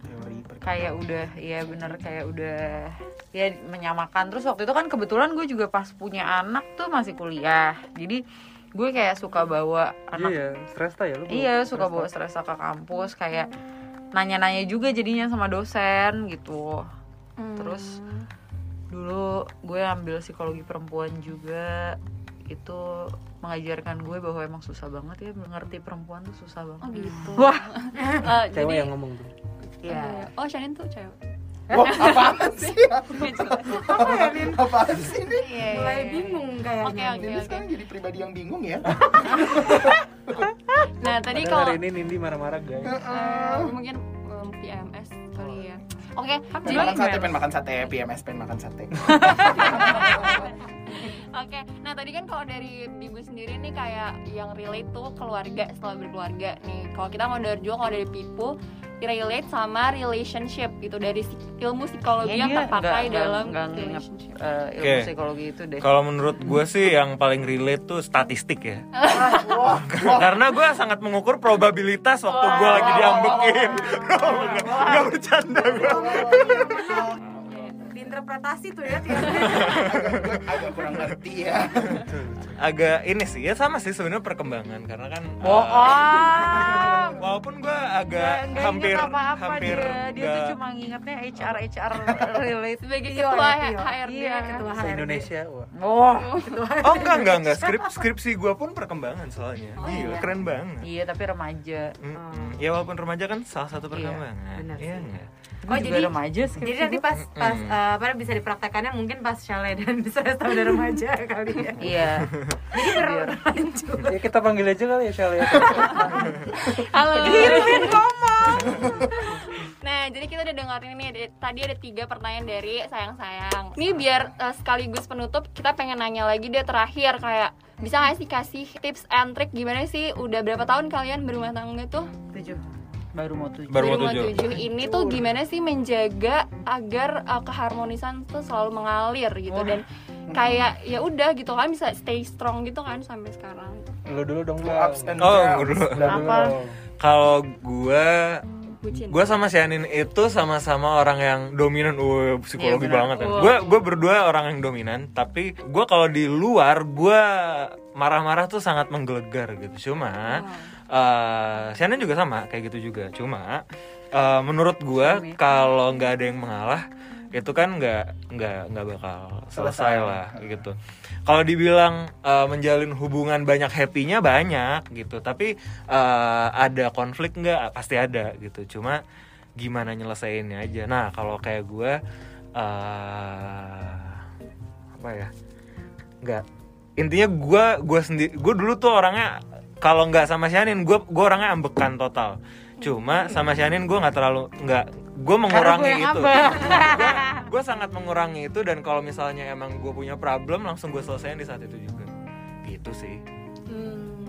Teori kayak udah ya bener kayak udah ya menyamakan terus waktu itu kan kebetulan gue juga pas punya anak tuh masih kuliah jadi gue kayak suka bawa Iya anak ya, Stresta ya lu. iya suka Stresta. bawa stresa ke kampus kayak nanya-nanya juga jadinya sama dosen gitu Hmm. Terus dulu gue ambil psikologi perempuan juga itu mengajarkan gue bahwa emang susah banget ya mengerti perempuan tuh susah Oh banget. gitu Wah. Eh, Cewek jadi yang ngomong tuh. Iya. Oh, Shanin tuh cewek. Wah, apaan sih? ya, Apaan sih ini? Iya, mulai bingung Oke, kayaknya oke, Ini oke. sekarang jadi pribadi yang bingung ya. Nah, tadi kalau hari ini Nindi marah-marah guys. eh, mungkin um, PMS kali ya. Oke, jadi Makan sate, pengen makan sate, PMS pengen makan sate. Oke, nah tadi kan kalau dari Bibu sendiri nih kayak yang relate tuh keluarga setelah berkeluarga nih. Kalau kita mau dari juga kalau dari Pipu relate sama relationship gitu dari ilmu psikologi yang Kayaknya terpakai nggak- dalam nggak nginget, relationship. eh, ilmu Oke. psikologi itu deh Kalau menurut gue sih yang paling relate tuh statistik ya. Karena gue sangat mengukur probabilitas waktu gue lagi diambekin. Gak bercanda gue. Diinterpretasi tuh ya agak, agak kurang ngerti ya Agak ini sih ya sama sih sebenarnya perkembangan karena kan. eh, bohong walaupun gue agak Nggak- nggak hampir inget apa-apa hampir dia dia tuh nggak- cuma ngingetnya HR HR relate sebagai Tio ketua ya. HRD Iya. ketua HRD Indonesia wah. oh Oh enggak enggak enggak skrip skripsi gue pun perkembangan soalnya. Gila keren banget. iya tapi remaja Mm-mm. Ya walaupun remaja kan salah satu perkembangan. benar Iya sih. enggak? oh jadi- jadi remaja jadi skripsi nanti gua. pas pas apa bisa dipraktekannya mungkin pas chalet dan bisa udah remaja kali ya. Iya. Jadi berlanjut Ya kita panggil aja kali ya Shell ya. halo. Irwin ngomong. Nah, jadi kita udah dengerin nih ada- tadi ada tiga pertanyaan dari sayang-sayang. Ini biar uh, sekaligus penutup, kita pengen nanya lagi deh terakhir kayak bisa nggak sih kasih tips and trick gimana sih? Udah berapa tahun kalian berumah tangga tuh? tujuh baru mau tujuh Baru mau tujuh. tujuh ini tuh gimana sih menjaga agar uh, keharmonisan tuh selalu mengalir gitu dan kayak ya udah gitu kan bisa stay strong gitu kan sampai sekarang. Lu dulu dong, Bang. ups and Oh, downs. gue dulu. Apa? Kalau gue gue sama si Anin itu sama-sama orang yang dominan, Wah, psikologi benar. banget kan. Gue gue berdua orang yang dominan, tapi gue kalau di luar gue marah-marah tuh sangat menggelegar gitu. Cuma si Anin juga sama kayak gitu juga. Cuma eh, menurut gue kalau nggak ada yang mengalah itu kan nggak nggak nggak bakal selesai lah gitu. Kalau dibilang eh, menjalin hubungan banyak happy-nya banyak gitu, tapi eh, ada konflik nggak pasti ada gitu. Cuma gimana nyelesainnya aja. Nah kalau kayak gue eh apa ya? Nggak intinya gue gue sendiri gue dulu tuh orangnya kalau nggak sama Shanin gue gue orangnya ambekan total. Cuma sama Shanin gue nggak terlalu nggak gue mengurangi gue itu. gue sangat mengurangi itu dan kalau misalnya emang gue punya problem langsung gue selesaiin di saat itu juga gitu sih Hmm.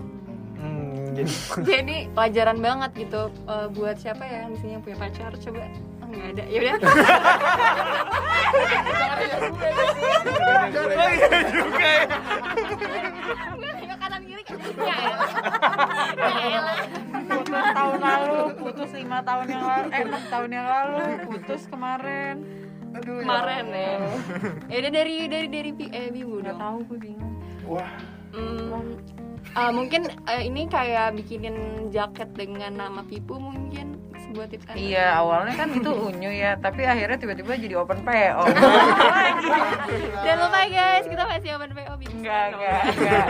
Hmm. Jadi Jadi pelajaran banget gitu uh, buat siapa ya yang di sini yang punya pacar coba oh, nggak ada ya udah oh iya juga ya Ya ya putus tahun lalu putus lima tahun yang lalu eh enam tahun yang lalu putus kemarin. Aduh ya. Kemarin ya. Ya udah dari dari dari eh bibu udah dong. tahu gue bingung. Wah, Hmm, uh, mungkin uh, ini kayak bikinin jaket dengan nama Pipu mungkin sebuah tips and trick. iya awalnya kan itu unyu ya tapi akhirnya tiba-tiba jadi open PO Jangan lupa guys, kita masih open PO enggak enggak enggak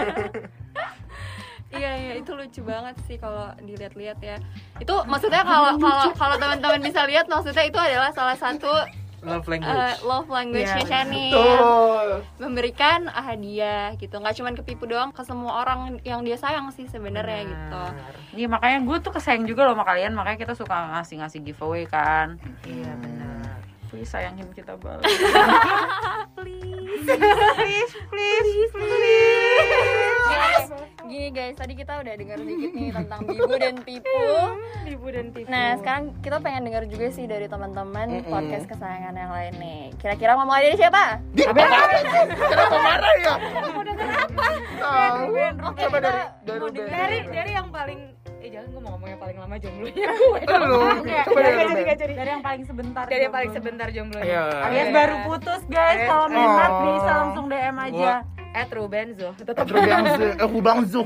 Iya iya itu lucu banget sih kalau dilihat-lihat ya. Itu maksudnya kalau kalau kalau teman-teman bisa lihat maksudnya itu adalah salah satu Love uh, language. love language-nya Iya, Shani. Memberikan hadiah gitu. nggak cuma ke Pipu doang, ke semua orang yang dia sayang sih sebenarnya gitu. Iya makanya gue tuh kesayang juga loh sama kalian makanya kita suka ngasih-ngasih giveaway kan iya benar please sayangin kita balik Please. please please please Guys, gini guys, tadi kita udah dengar dikit nih tentang Bibu dan Pipu. ibu dan tipu Nah, sekarang kita pengen dengar juga sih dari teman-teman podcast kesayangan yang lain nih. Kira-kira ngomong dari siapa? Kenapa marah ya? Tahu. Oke, Coba kita dari dari mau dari. dari dari yang paling eh jangan gue mau ngomong yang paling lama jomblonya gue Lu. Coba dari Gak jadi jadi. Dari yang paling sebentar dari yang paling sebentar jomblonya Iya. alias baru putus guys. Kalau minat Oh. bisa langsung DM aja at Rubenzo tetap Rubang Zu, eh Rubang Zu.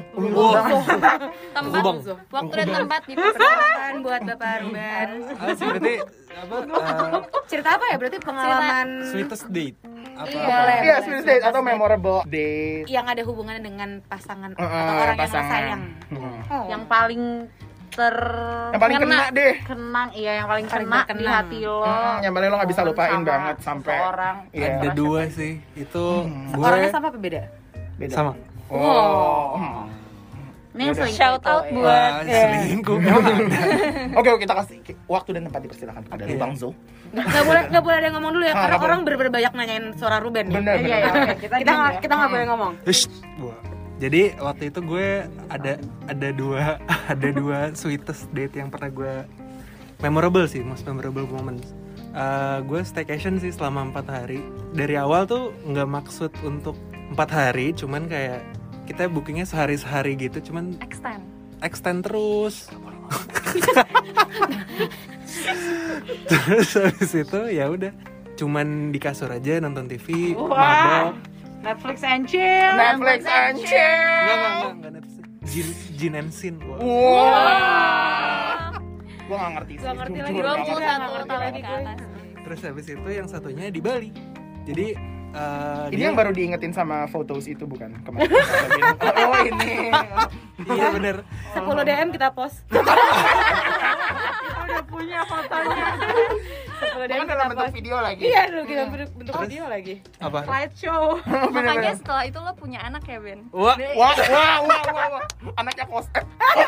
tempat waktu dan tempat di persilakan buat Bapak Ruben Ah, berarti apa? eh, cerita apa ya berarti pengalaman sweetest date. Apa? Iya. apa? Iya, sweet date atau memorable date. yang ada hubungannya dengan pasangan Eh, atau orang yang sayang Hmm. yang paling ter Yang paling kena deh. kenang iya yang paling, Paling kena di terkenang. hati lo Hmm, yang paling lo nggak bisa lupain sama banget sampai- Iya. Ada dua sih. Itu gue orangnya sama apa beda Beda. sama. Oh. ini yang Shout out ya. buat Wah, selingkuh. Oke, oke, kita kasih waktu dan tempat dipersilakan kepada Oke. Rubang Zu. nggak boleh nggak boleh ada yang ngomong dulu ya Ah, karena orang bener-bener banyak nanyain suara Ruben ya. Bener, Iya, iya, bener. oke, kita kita nggak ya. kita nggak boleh ngomong. Jadi waktu itu gue ada ada dua ada dua sweetest date yang pernah gue memorable sih most memorable moments. Eh, gue staycation sih selama empat hari. Dari awal tuh nggak maksud untuk empat hari cuman kayak kita bookingnya sehari sehari gitu cuman extend. extend terus. Terus habis itu ya udah cuman di kasur aja nonton TV mabok Netflix and chill Netflix and chill. enggak enggak enggak enggak Netflix Jin Jin and Sin Wah. Wah. Gua nggak ngerti lagi, gua ngerti satu banget. tahun ke atas terus habis itu yang satunya di Bali jadi eh, Ini dia- yang baru diingetin sama fotos itu bukan kemarin. oh ini. iya bener. 10 DM kita post. Udah punya fotonya. 10 DM kita dalam bentuk post. video lagi. Iya dulu kita bentuk, bentuk video lagi. Apa? Slideshow makanya setelah itu lo punya anak ya Ben? Wah Wah, wah, wah, wah, wah. Anaknya kos. Eh,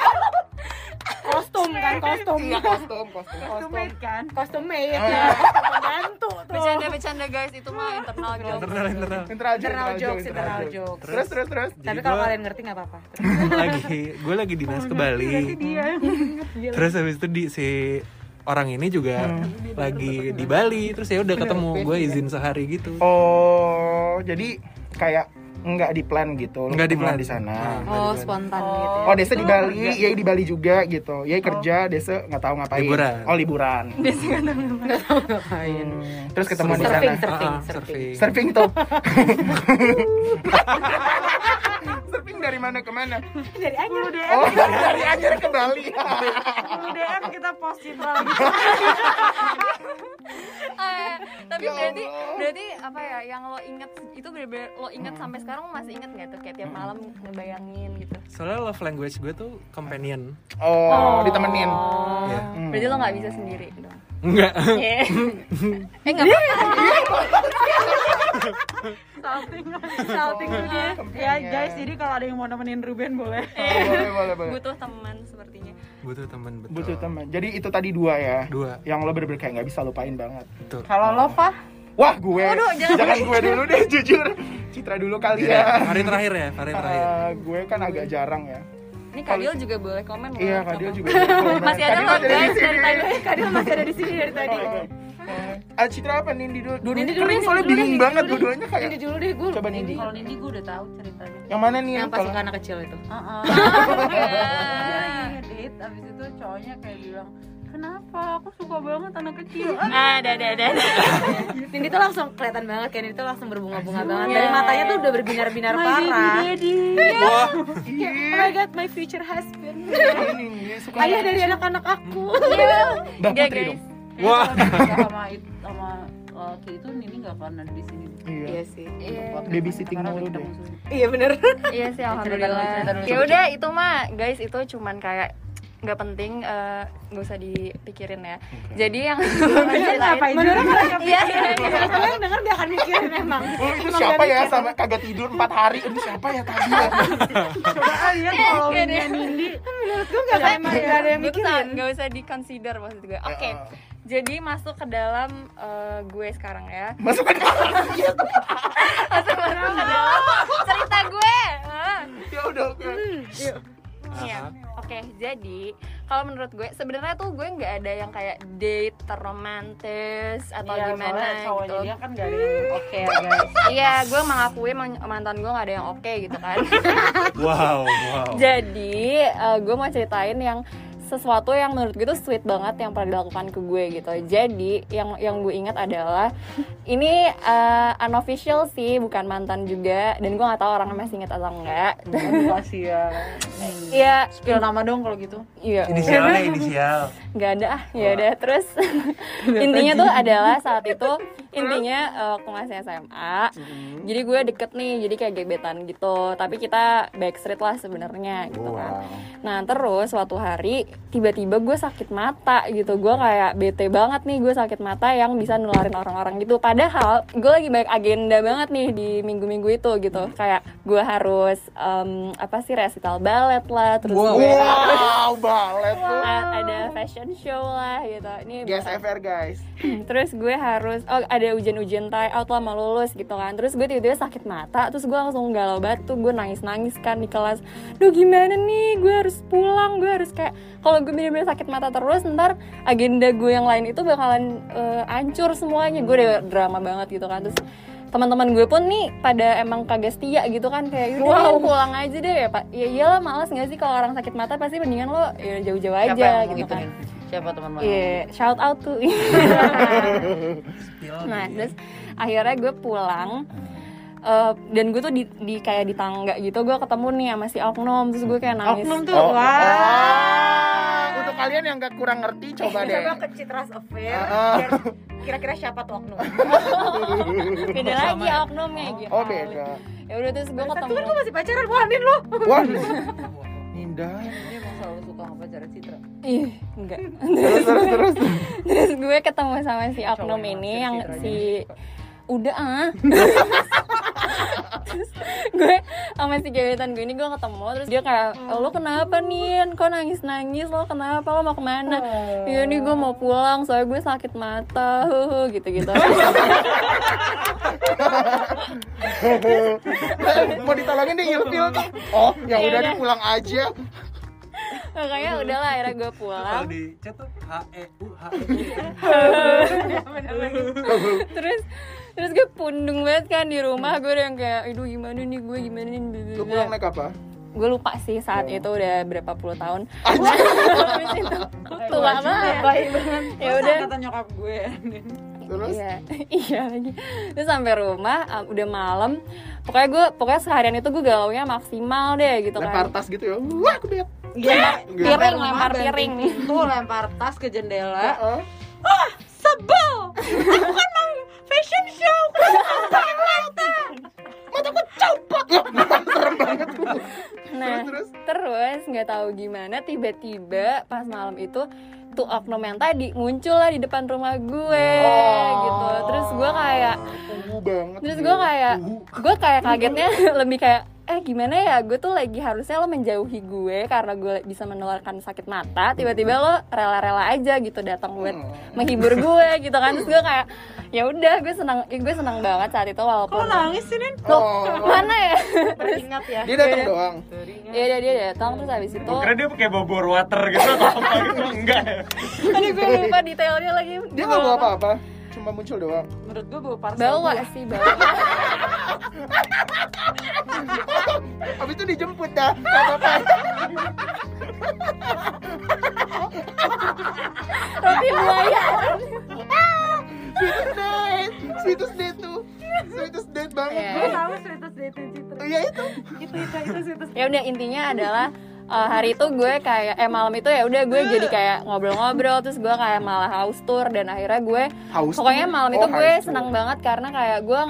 Kostum kan kostum. Iya kostum, kostum. costumate kan? Kostum made Ah. Pembantu tuh. Bercanda-bercanda guys. Itu mah internal joke internal internal. Internal joke, Internal jokes, internal internal joke. jokes. Terus, terus, terus. Tapi kalau kalian ngerti nggak apa-apa. Lagi gue lagi dinas ke Bali terus habis itu di si orang ini juga lagi di Bali terus ya udah ketemu gue izin sehari gitu Oh, jadi kayak nggak di plan gitu. Nggak di plan. di sana. Ah. Oh spontan gitu Oh, Desa di Bali, Yai di Bali juga gitu. Yai kerja, Desa nggak tahu ngapain. Liburan. Oh, liburan. Ngapain Hmm, Terus ketemuan di Surfing, sana. surfing, Ah, ah, surfing. Surfing tuh. surfing dari mana ke mana? Dari Anyer Oh, dari Anyer ke Bali. DM kita post citra lagi Eh, tapi Ya berarti Allah. berarti apa ya yang lo inget itu bener-bener lo inget sampai sekarang lo masih inget nggak tuh? Kayak tiap malam ngebayangin gitu. Soalnya love language gue tuh companion. Oh, ditemenin. ya Hmm. berarti lo nggak bisa sendiri dong? Enggak eh nggak apa-apa. Salting. Salting tuh dia. Ya guys jadi kalau ada yang mau nemenin Ruben boleh. Oh, boleh, boleh, boleh. butuh teman sepertinya butuh teman betul Butuh teman. Jadi itu tadi dua ya. dua Yang lo bener-bener kayak nggak bisa lupain banget. betul kalau lo Fah Wah, gue. Waduh, jangan. jangan gue dulu deh, jujur. Citra dulu kali ya. hari terakhir ya hari terakhir Ah, gue kan agak jarang ya. ini Kadil juga boleh komen loh, Iya, Kadil juga. boleh. masih ada loh guys sini. dari tadi Kadil masih ada di sini dari tadi Oh, Ah, Citra apa Nindi dulu? Dulu Nindi dulu, ini Nindi soalnya bingung Nindi banget dua-duanya kayak. Ini dulu deh gue Coba Nindi. kalau Nindi gue udah tahu ceritanya. Yang mana nih? Yang pas anak kecil itu. Heeh. Dia ngedit abis itu cowoknya kayak bilang kenapa? Aku suka banget anak kecil. Ada ada ada Nindi tuh langsung kelihatan banget kayak Nindi tuh langsung berbunga-bunga banget. Dari matanya tuh udah berbinar-binar parah. wah. Kayak, Oh my god, my future husband. Ayah dari anak-anak aku. Mbak Enggak Putri guys. dong. Wah. sama it- sama laki itu Nini nggak akan ada di sini. Iya. Iya sih. Babysitting Karena mulu deh. Iya bener. Iya sih alhamdulillah. ya udah itu mah guys itu cuman kayak nggak penting eh, nggak usah dipikirin ya. Jadi yang Ngapain Beneran juga? kan? iya iya. Iya Kalian denger dia akan mikirin emang. Oh, itu siapa ya? sama kagak tidur 4 hari? Ini siapa ya tadi? Ya? coba kalian kalau Iya, iya. Nindi. Menurut gue gak, emang gak ada yang mikirin. nggak usah di consider maksud gue oke. Eh, jadi masuk ke dalam eh, gue sekarang ya. Masuk ke dalam. masuk masuk ke dalam. Cerita gue. Ah. Ya udah oke. Iya. Oke, jadi kalau menurut gue sebenarnya tuh gue nggak ada yang kayak date terromantis atau Iya, gimana gitu. dia kan gak ada yang oke ya guys Iya, gue mengakui man- mantan gue nggak ada yang oke gitu kan. wow wow jadi eh, gue mau ceritain yang sesuatu yang menurut gue tuh sweet banget yang pernah dilakukan ke gue gitu. Jadi yang yang gue ingat adalah ini eh, unofficial sih, bukan mantan juga. Dan gue nggak tahu orangnya masih ingat atau enggak. kasih ya Iya, spill nama dong kalau gitu iya. inisialnya inisial nggak ada ah ya udah terus intinya tuh adalah saat itu intinya eh, waktu masih SMA jadi gue deket nih jadi kayak gebetan gitu. Tapi kita backstreet lah sebenarnya gitu kan. Nah terus suatu hari tiba-tiba gue sakit mata gitu. Gue kayak bete banget nih gue sakit mata yang bisa nularin orang-orang gitu. Padahal gue lagi banyak agenda banget nih di minggu-minggu itu gitu. Kayak gue harus em, apa sih resital ballet lah terus Wow. gue Wow, balet a- ada fashion show lah gitu. Ini GSFR guys. terus gue harus oh ada ada ujian-ujian tryout lah mau lulus gitu kan. Terus gue tiba-tiba sakit mata terus gue langsung galau batu gue nangis-nangis kan di kelas. Duh gimana nih? Gue harus pulang gue harus kayak kalau gue bener-bener sakit mata terus ntar agenda gue yang lain itu bakalan eh, hancur semuanya. Gue udah drama banget gitu kan terus teman-teman gue pun nih pada emang kagak setia gitu kan kayak yaudah wow. pulang aja deh ya pak ya iyalah malas nggak sih kalau orang sakit mata pasti mendingan lo ya jauh-jauh Siapa aja yang ngomong gitu gitu kan nih? Siapa teman lo? Iya, shout out tuh. nah, terus akhirnya gue pulang. eh, dan gue tuh di, di kayak di tangga gitu gue ketemu nih sama si oknum terus gue kayak nangis Oknum tuh, Oh, wah. oh. Untuk kalian yang gak kurang ngerti coba deh. Coba ke Citras Affair. Ah. biar Kira-kira siapa tuh oknum? beda lagi oknumnya gitu Oh beda. ya udah terus gue Tapi ketemu kan gue masih pacaran, wah Anin lo. Wah. Indah. Dia emang selalu suka sama pacar Citra. ih enggak Terus terus terus. terus gue ketemu sama si oknum ini yang si udah ah terus gue sama si gebetan gue ini gue ketemu terus dia kayak "Oh, lo kenapa nih kok nangis nangis lo kenapa? Lo mau ke mana? Iya nih gue mau pulang soalnya gue sakit mata. Huhu gitu gitu Mau ditolongin deh ilfil tuh. Oh, ya udah udah. deh pulang aja. makanya udahlah akhirnya gue kalau pulang. di chat tuh H U H U. Terus terus gue pundung banget kan di rumah gue udah yang kayak aduh gimana nih gue gimana nih Lu pulang naik apa? gue lupa sih saat itu udah berapa puluh tahun. Habis itu tua banget Baik banget. ya udah kata nyokap gue. Terus iya iya lagi terus sampai rumah um, udah malam pokoknya gue pokoknya seharian itu gue galaunya maksimal deh gitu lempar kan tas gitu ya. Wah, aku lihat. Iya. piring lempar piring nih Pintu lempar tas ke jendela. Heeh. Sebel. Aku kan mau fashion show. Serem banget. Nah Terus terus. nggak tahu gimana tiba-tiba pas malam itu tuh oknum yang tadi muncul lah di depan rumah gue gitu. Terus gue kayak banget. terus gue kayak gue kayak kagetnya lebih kayak eh gimana ya gue tuh lagi harusnya lo menjauhi gue karena gue bisa menularkan sakit mata tiba-tiba lo rela-rela aja gitu datang buat menghibur gue gitu kan terus gue kayak ya udah gue senang eh, gue senang banget saat itu walaupun Kok nangis sih, Nin? Oh. mana ya Ingat ya. Dia datang Iya. doang. ya dia dia datang terus habis itu Kira dia pakai bawa bor water gitu atau apa gitu enggak ya? aduh gue lupa detailnya lagi Dia nggak bawa apa-apa. Cuma muncul doang. Menurut gue bawa parcel. bawa gua. sih bawa Habis itu dijemput dah. Roti buaya Sweetest date. Sweetest date tuh. Sweetest date banget. Iya. bro. Tahu status dating Citra. Iya itu. Itu itu itu status. ya udah intinya adalah uh, hari itu gue kayak eh malam itu ya udah gue jadi kayak ngobrol-ngobrol terus gue kayak malah house tour dan akhirnya gue Haus. pokoknya malam itu Oh, gue haus tuh. senang banget karena kayak gue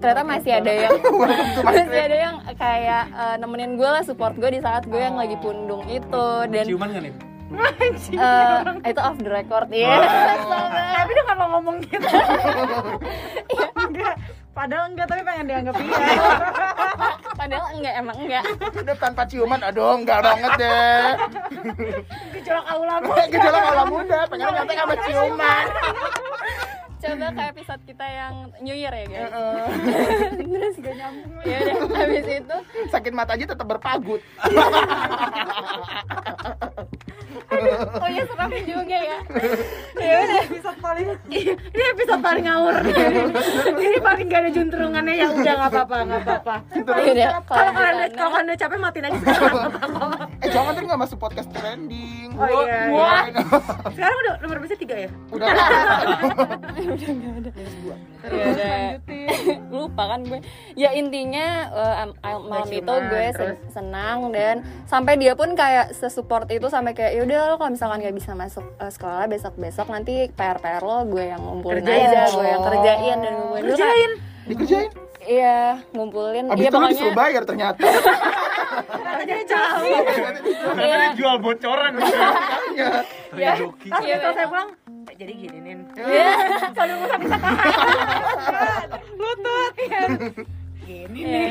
ternyata masih ada yang masih ada yang kayak uh, nemenin gue lah support gue di saat gue yang lagi pundung itu dan ciuman gak nih uh, itu off the record ya Tapi dia kalau ngomong gitu. Enggak. Padahal enggak, tapi pengen dianggap iya. padahal enggak emang enggak Udah tanpa ciuman, aduh enggak banget deh. Gejolak aula Gejolak alam muda, pengen nyantai sama ciuman. coba ke episode kita yang New Year ya guys Heeh. terus gak nyambung ya udah habis itu Sakit mata aja tetap berpagut. oh iya serem juga ya. Ya udah. episode paling ini episode paling ngawur. Ini paling gak ada juntrungannya. Ya udah nggak apa-apa nggak apa-apa. Ya udah. kalau kalian kalau kalian udah capek matiin aja sekarang. Eh jangan tuh nggak masuk podcast trending. oh iya Wah. sekarang udah nomor bisa tiga ya? Udah. ya udah lupa kan gue. Ya intinya eh, am- am- malam itu gue sen- terus? senang dan sampai dia pun kayak sesupport itu sampai kayak yaudah lo kalau misalkan gak bisa masuk eh, sekolah besok besok nanti pr pr lo gue yang ngumpulin Kerjain. aja gue yang kerjain dan kayak- kerjain Dikerjain. iya ngumpulin Abis iya itu lu pokoknya disuruh bayar ternyata. kerjanya jauh Ternyata Iya. dia jual bocoran gitu. Makanya. ya joki pas Iya, kita saya pulang "Eh, jadi gini nin Iya. soalnya gue bisa lutut gini Iya.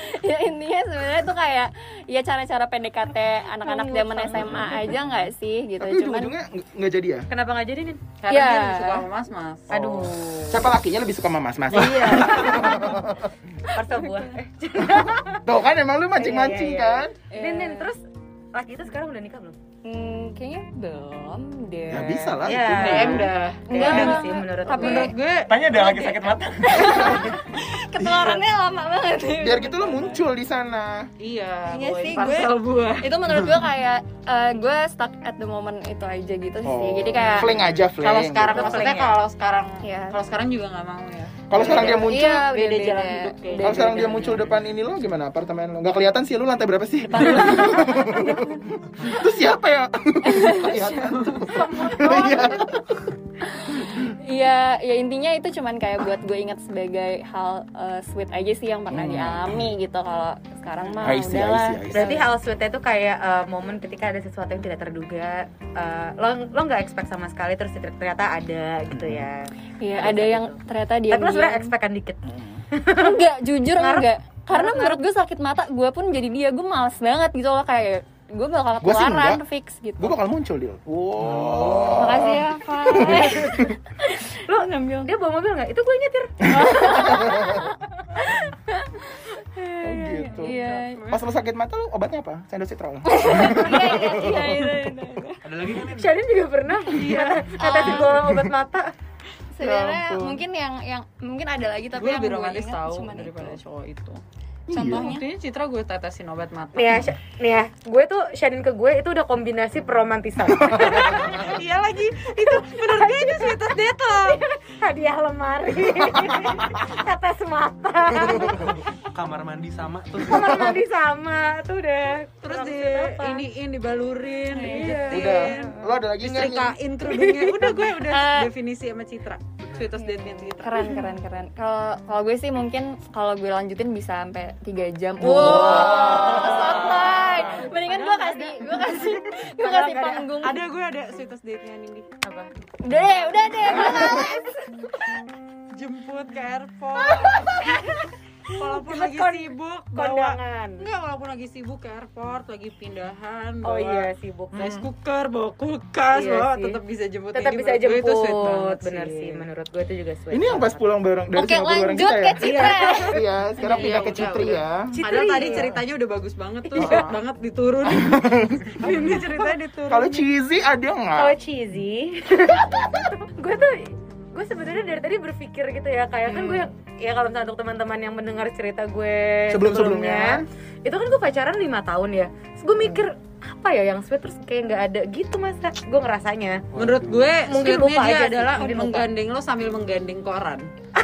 ya intinya sebenarnya tuh kayak ya cara-cara PDKT anak-anak zaman SMA aja nggak sih gitu Tapi cuman ujung-ujungnya nggak- jadi ya? Kenapa nggak jadi nih? Karena Iya. dia lebih suka sama mas mas. Aduh. Siapa lakinya lebih suka sama mas-mas? Iya. Parcel buah. Eh, Tuh kan emang lu mancing-mancing Iya, iya, iya. kan? Nin, Nin, terus laki itu sekarang udah nikah belum? Hmm, kayaknya belum deh Ya bisa lah Ya, itu. DM dah. Enggak, DM enggak. sih menurut Tapi- gue. Menurut gue Tanya dia lagi sakit mata. ketularannya lama banget Biar gitu lu muncul di sana. iya, Iya sih, parcel buah. itu menurut gue kayak eh, gue stuck at the moment itu aja gitu sih Oh, jadi kayak fling aja fling. Kalau sekarang gitu. maksudnya ya? kalau sekarang Iya. kalau sekarang juga nggak mau ya. Kalau sekarang dia muncul, iya, beda beda jalan hidup kalau sekarang dia muncul depan ini lo gimana apartemen lo? Nggak kelihatan sih lu lantai berapa sih? Itu siapa ya? Kelihatan. Iya. Iya, ya intinya itu cuman kayak buat gue ingat sebagai hal eh, sweet aja sih yang pernah Hmm. dialami gitu. Kalau sekarang mah see, I udahlah. see, I see. Berarti hal sweetnya itu kayak eh, momen ketika ada sesuatu yang tidak terduga, eh, lo lo nggak expect sama sekali terus ternyata ada gitu ya. Iya, ada yang ternyata dia Tapi lo sebenarnya expect kan dikit. enggak, jujur Ngarep. enggak. Karena menurut gue sakit mata, gue pun jadi dia, gue males banget gitu loh kayak gue bakal Gua enggak. fix gitu. Gue bakal muncul dia. Wow. Makasih ya, Pak. Lo ngambil dia bawa mobil nggak? Itu gue nyetir. Oh gitu. Iya. Pas lo sakit mata lo obatnya apa? Sendozitrol. Iya, iya, iya, iya, iya. Ada lagi kan? Nin? Shadin juga pernah. Iya. Kata gue obat mata. Sebenarnya Ya mungkin yang yang mungkin ada lagi tapi gue yang lebih romantis tahu daripada cowok itu. Iya. Contohnya Buktinya Citra gue tetesin obat mata. Nih ya, nih ya, gue tuh Shadin ke gue itu udah kombinasi peromantisan. iya lagi. Itu menurut gue itu sweetest date loh. Hadiah lemari, tetes mata, Kamar mandi sama terus kamar mandi sama, tuh udah. Terus di iniin dibalurin, Udah. dipijetin. Lo ada lagi nggak? Nin? disetrikain kerudungnya. Udah gue udah definisi sama Citra. Sweetest date-nya Citra. keren keren keren. Kalau kalau gue sih mungkin kalau gue lanjutin bisa sampai 3 jam. Wow. santai. Mendingan gue kasih gue kasih gue kasih panggung. Ada gue ada sweetest date-nya Nindi. apa? Udah deh, udah deh. Gue males. Jemput ke airport. walaupun lagi sibuk bawa Kondangan. enggak walaupun lagi sibuk ke airport lagi pindahan Oh bawa iya sibuk. rice cooker bawa kulkas Iya bawa tetap bisa jemput Tetap bisa gue itu sweet jemput. banget Bener sih, menurut gue itu juga sweet. Ini yang pas pulang bareng dari Oke, Singapura bareng lanjut kita ke ya? Citra. Iya, sekarang Iya, pindah ke udah, Citri ya. Padahal tadi Iya. ceritanya udah bagus banget tuh, sweet banget diturun. Ini ceritanya diturun. Kalau cheesy ada nggak? Kalau cheesy, gue tuh gue sebenarnya dari tadi berpikir gitu ya kayak kan gue ya kalau misalnya untuk teman-teman yang mendengar cerita gue Sebelum-sebelumnya. itu kan gue pacaran lima tahun ya Terus gue mikir apa ya yang sweet terus kayak nggak ada gitu masa gue ngerasanya Menurut gue Mungkin sweetnya lupa dia aja sih, adalah mungkin lupa. menggandeng lo sambil menggandeng koran.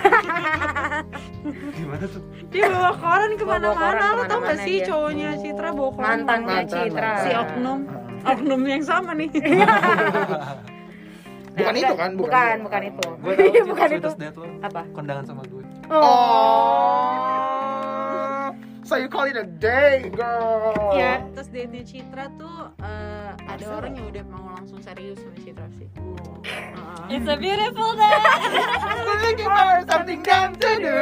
gimana tuh Dia bawa koran ke mana-mana. Lo tau gak sih cowoknya Citra bawa koran mantannya Citra. Si oknum, oknum yang sama nih. Bukan Nah, itu kan? bukan bukan itu gue tahu sih bukan itu apa kondangan sama gue Oh. So you call it a day, girl? Ya, terus date Citra tuh eh, ada orang yang udah mau langsung serius sama Citra sih. Heeh. It's a beautiful day. I'm looking for something dumb to do.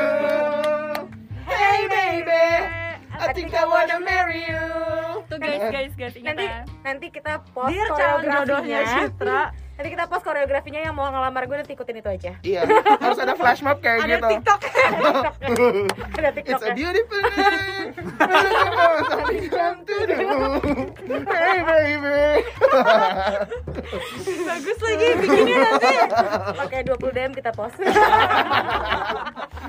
Hey baby, I think I wanna marry you. Tuh guys, guys, guys, ingat nanti ya. nanti kita post Dia calon jodohnya Citra. Nanti kita post koreografinya yang mau ngelamar gue nanti ikutin itu aja Iya, harus ada flash mob kayak Ada gitu. TikTok. ada It's tiktok a beautiful day. I'm looking for something dumb to do. Hey baby. Bagus lagi bikinnya nanti. Oke 20 DM kita post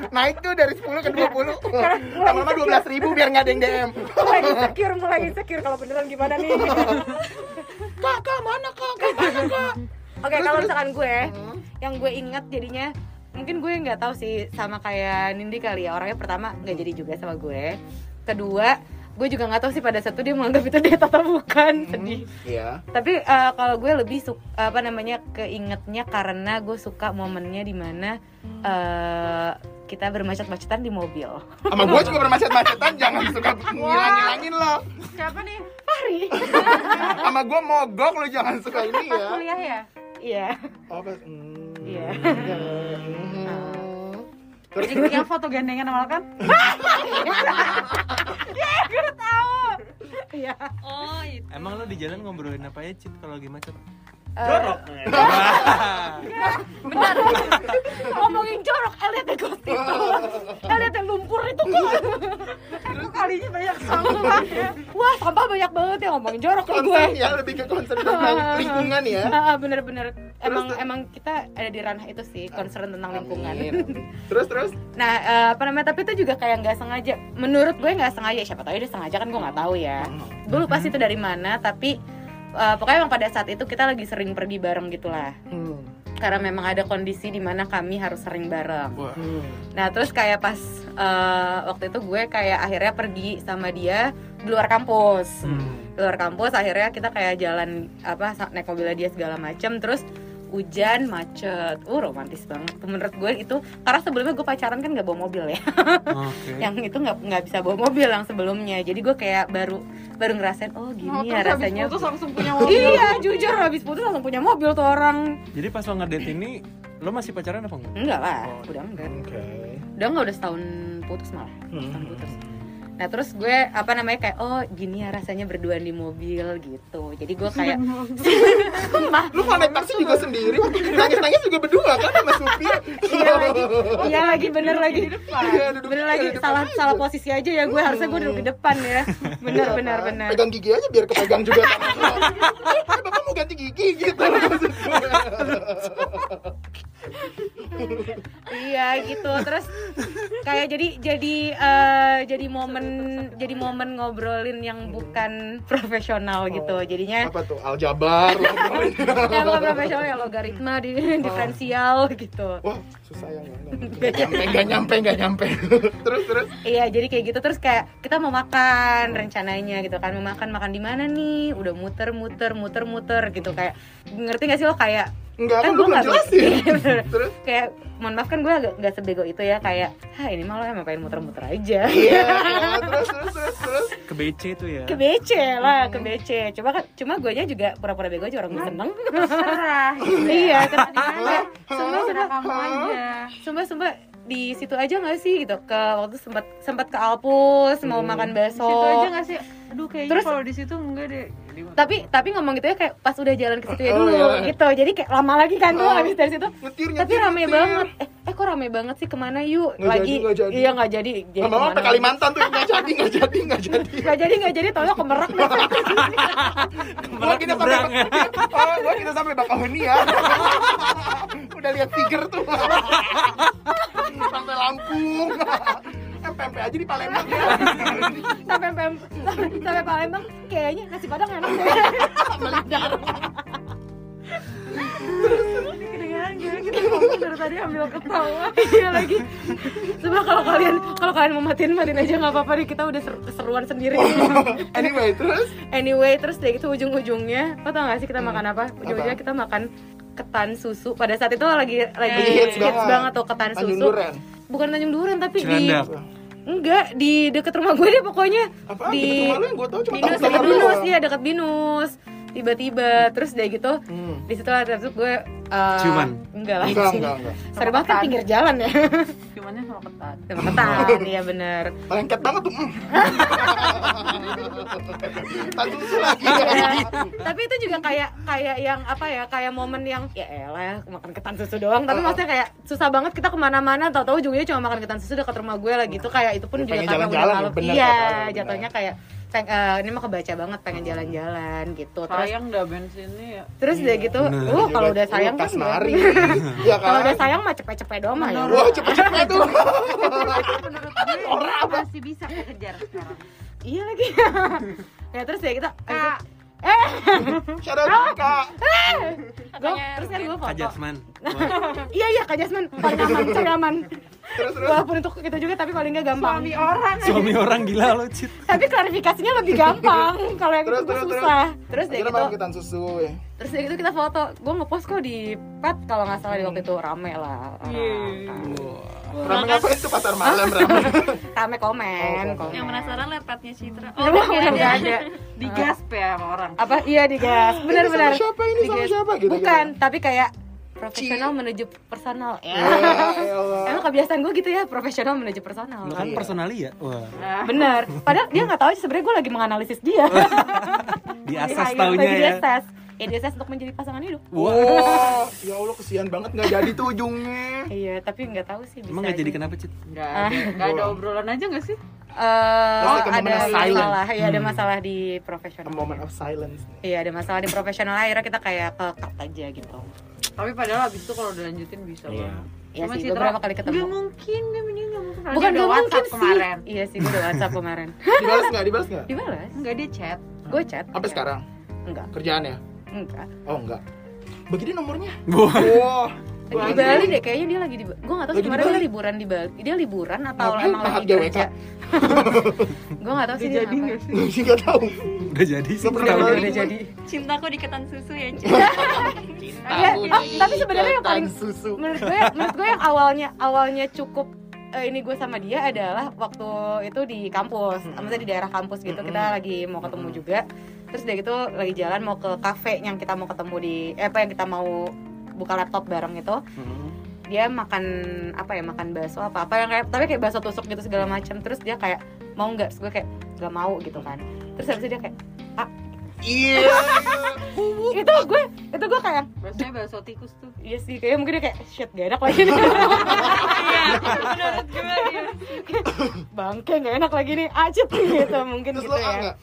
Naik tuh dari 10 ke 20. Lama-lama 12 ribu biar nggak ada yang DM. mulai insecure mulai insecure kalau beneran gimana nih Kak, kak, mana kak? Kak, mana kak? Oke kalau misalkan gue yang gue ingat jadinya mungkin gue nggak tahu sih sama kayak Nindi kali ya. Orangnya pertama nggak jadi juga sama gue. Kedua gue juga nggak tahu sih pada saat itu dia menganggap itu date atau bukan. Sedih. Iya. tapi eh, kalau gue lebih suka apa namanya keingetnya karena gue suka momennya di mana eh kita bermacet-macetan di mobil Sama gue juga bermacet-macetan, jangan suka ngilang-ngilangin lo. Siapa nih? Sama gue mogok lo jangan suka ini ya. Kuliah ya? iya Oh, pas-. Iya. Hmm. Yang, yang foto gandengan sama kan? Iya. oh itu Emang lo di jalan ngobrolin apa ya Cit kalau lagi macet? Jorok Benar. Ngomongin jorok, eh deh gosip. Eh lihat deh lumpur itu kok. Kok kalinya banyak sampah ya? Wah, sampah banyak banget ya ngomongin jorok nih gue. Ya, lebih ke concern tentang lingkungan ya. Ah, ah, bener-bener emang emang kita ada di ranah itu sih concern tentang lingkungan. Terus terus Nah, eh, apa namanya? Tapi itu juga kayak nggak sengaja. Menurut gue nggak sengaja. Siapa tahu dia sengaja kan gue nggak tahu ya. Gue lupa sih itu dari mana. Tapi eh, pokoknya emang pada saat itu kita lagi sering pergi bareng gitulah. Hmm. Karena memang ada kondisi di mana kami harus sering bareng. Hmm. Nah, terus kayak pas eh, waktu itu gue kayak akhirnya pergi sama dia di luar kampus. Hmm. Di luar kampus akhirnya kita kayak jalan apa naik mobilnya dia segala macem terus hujan macet, uh romantis banget. Tuh Menurut gue itu karena sebelumnya gue pacaran kan nggak bawa mobil ya, Oke. yang itu nggak nggak bisa bawa mobil yang sebelumnya. Jadi gue kayak baru baru ngerasain oh gini ya rasanya. Terus langsung punya mobil. Iya jujur habis putus langsung punya mobil tuh orang. Jadi pas lo ngedate ini lo masih pacaran apa enggak? Enggak lah, Oh. udah enggak. Oke. Udah enggak udah setahun putus malah. Hmm. Setahun putus. Nah terus gue apa namanya kayak oh gini ya rasanya berduaan di mobil gitu. Jadi gue kayak sumpah Lu kalau naik taksi juga sendiri, waktu nangis-nangis juga berdua kan sama supir. iya lagi iya lagi bener lagi Iya, duduk bener di lagi depan salah aja. salah posisi aja ya gue harusnya gue duduk di depan ya bener Iya, bener kan? bener Pegang gigi aja biar kepegang juga. Eh, Bapak mau ganti gigi gitu. iya gitu terus kayak jadi jadi eh, jadi momen jadi momen ngobrolin yang bukan profesional gitu jadinya Apa tuh? Aljabar. ya bukan profesional ya logaritma di diferensial gitu Wah, susah ya nggak nyampe, nggak nyampe, nggak nyampe. terus terus. Iya, jadi kayak gitu terus kayak kita mau makan rencananya gitu kan, mau makan makan di mana nih? Udah muter muter muter muter gitu kayak ngerti gak sih lo kayak Enggak, kan gue lu belum nggak jelasin. Iya. Terus? kayak mohon maaf kan gue agak nggak sebego itu ya kayak ah ini mah lo emang pengen muter-muter aja Iya, terus terus terus terus. Ke BC tuh ya. ke BC lah ke BC coba kan cuma gue juga pura-pura bego aja orang gue seneng Terserah. iya kan Di mana? Semua sudah kamu aja. sumpah sumpah di situ aja nggak sih gitu ke waktu sempat sempat ke Alpus mau makan bakso Situ aja gak sih? Aduh kayaknya Terus- kalau di situ enggak deh. Tapi tapi ngomong gitu ya kayak pas udah jalan ke situ ya Oh, dulu iya. gitu jadi kayak lama lagi kan tuh Oh. habis dari situ Nyetir, tapi nyetir, rame nyetir. banget eh, eh kok rame banget sih ke mana yuk Nggak lagi jadi, nggak jadi. iya nggak jadi jadi sampai Kalimantan tuh nggak jadi, nggak jadi, nggak jadi. nggak jadi nggak jadi tolong ke Merak deh. Gua kita sampai oh, gua kita sampai Bakauheni ya. Udah lihat tiger tuh. sampai Lampung. MPMP aja di Palembang ya. sampai sampai sampai Palembang kayaknya nasi padang enak deh Kedengaran gak? Kita ngomong dari tadi ambil ketawa. iya lagi coba kalau kalian kalau kalian mau matiin matiin aja nggak apa-apa deh kita udah ser- seruan sendiri anyway, terus anyway terus deh itu ujung-ujungnya lo tau gak sih kita makan apa ujung-ujungnya kita makan ketan susu pada saat itu lagi lagi Lagi hits hits banget. banget tuh ketan Tanjung susu Duren. bukan Tanjung Duren tapi Cilandak. di enggak di deket rumah gue deh pokoknya Apa? di Deket rumah lu yang gua tahu cuma Binus tahu lu. Binus iya dekat Binus tiba-tiba terus deh gitu Hmm. di situ ada tuh gue uh, Ciuman? enggak lah Enggak, enggak, enggak. Banget kan pinggir jalan ya Cumannya sama ketat. sama ketan iya bener Lengket banget tuh. lagi. Iya. tapi itu juga kayak kayak yang apa ya kayak momen yang ya elah makan ketan susu doang tapi Uh-uh. maksudnya kayak susah banget kita ke mana-mana tahu-tahu ujungnya cuma makan ketan susu dekat rumah gue lagi itu kayak itu pun juga karena udah bener iya jatuhnya kayak peng- eh, ini mah kebaca banget pengen jalan-jalan gitu. Terus Sayang dah bensinnya ya. terus deh gitu Bener. uh kalau udah sayang kan enggak. Ya kalau udah kan? sayang mah cepet-cepet doang mah ya. Wah, cepet-cepet tuh. Menurut gue masih bisa kejar sekarang. iya lagi. Ya terus ya kita Kak, Shout out Kak. gue terus kan gue foto. Iya iya kak Jasman paling aman Terus terus. walaupun untuk kita juga tapi paling nggak gampang. Suami orang. Suami orang gila lo, Cit. tapi klarifikasinya lebih gampang. Kalau yang Terus, itu terus, susah. Terus Akhirnya gitu. makan ketan susu. ya. terus deh gitu kita foto. Gue ngepost kok di pet kalau nggak salah di waktu itu. Rame lah. Rame. Ngapain tuh pasar malam rame. rame komen Oh, komen. Yang penasaran lihat petnya Citra. Oh udah nggak ada. Digas ya sama orang. apa? Iya digas benar-benar siapa? Ini? Sama siapa? Gitu, bukan tapi kayak profesional menuju personal. Ya Ya Allah. emang kebiasaan gue gitu ya profesional menuju personal. Kan personali ya? Wah, bener. Padahal dia nggak tahu sih sebenarnya gue lagi menganalisis dia. Di asas taunya ya. ya diassess untuk menjadi pasangan hidup. Wah, ya Allah kesian banget nggak jadi tuh ujungnya. iya tapi nggak tahu sih bisa Emang gak jadi kenapa, Cit? Nggak ada, nggak ada obrolan aja nggak sih? Eh, like a ada moment of silence. masalah ya ada Hmm. masalah di A profesional moment of silence. iya ada masalah di profesional akhirnya kita kayak ke cut aja gitu Tapi padahal abis itu kalau dilanjutin bisa Iya. banget. Iya Cuma sih, Citra, beberapa kali ketemu. Nggak mungkin, dia mending nggak mungkin. Bukan gak udah mungkin WhatsApp kemarin. sih iya sih gue udah whatsapp kemarin Dibalas nggak? Dibalas nggak? dibalas Enggak dia chat. gue chat Sampai Iya. sekarang enggak kerjaan ya? enggak Oh enggak. Begini nomornya. Wah, Wah. lagi di Bali deh kayaknya dia lagi di gue nggak tahu Lagi sih kemarin dia liburan di Bali dia liburan atau Ngapain emang lagi kerja? Gue nggak tahu sih Udah dia jadi nggak nggak tahu. udah jadi sih. Gak Udah, Bali. udah jadi. Cintaku di ketan susu ya, Ci. Iya, ah, tapi sebenarnya yang paling susu. menurut gue menurut gue yang awalnya awalnya cukup eh, ini gue sama dia adalah waktu itu di kampus, maksudnya di daerah kampus gitu kita lagi mau ketemu juga, terus dia gitu lagi jalan mau ke kafe yang kita mau ketemu di, eh, apa yang kita mau buka laptop bareng itu, Hmm. dia makan apa ya makan bakso apa apa yang kayak tapi kayak bakso tusuk gitu segala macam, terus dia kayak mau nggak, gue kayak nggak mau gitu kan, terus habis itu dia kayak ah Iya. itu gue itu gue kayak Biasanya bakso tikus tuh. iya sih kayak mungkin dia kayak shit gak enak lagi nih Menurut gue ya. bangke gak enak lagi nih acet gitu mungkin Terus gitu ya nggak?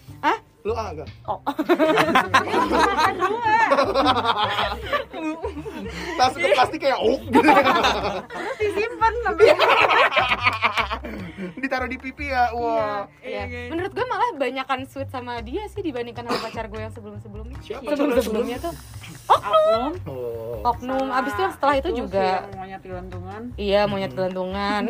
Lu A nggak? Oh. Tas itu pasti kayak oh gitu. Disimpan sampai Ditaruh di pipi ya. Wah. Iya. Menurut gue malah banyakan sweet sama dia sih dibandingkan sama pacar gue yang sebelum-sebelumnya. Siapa Sebelum-sebelumnya tuh oknum. Oh. oknum. Abis itu setelah itu Terus juga monyet gelantungan. iya monyet gelantungan.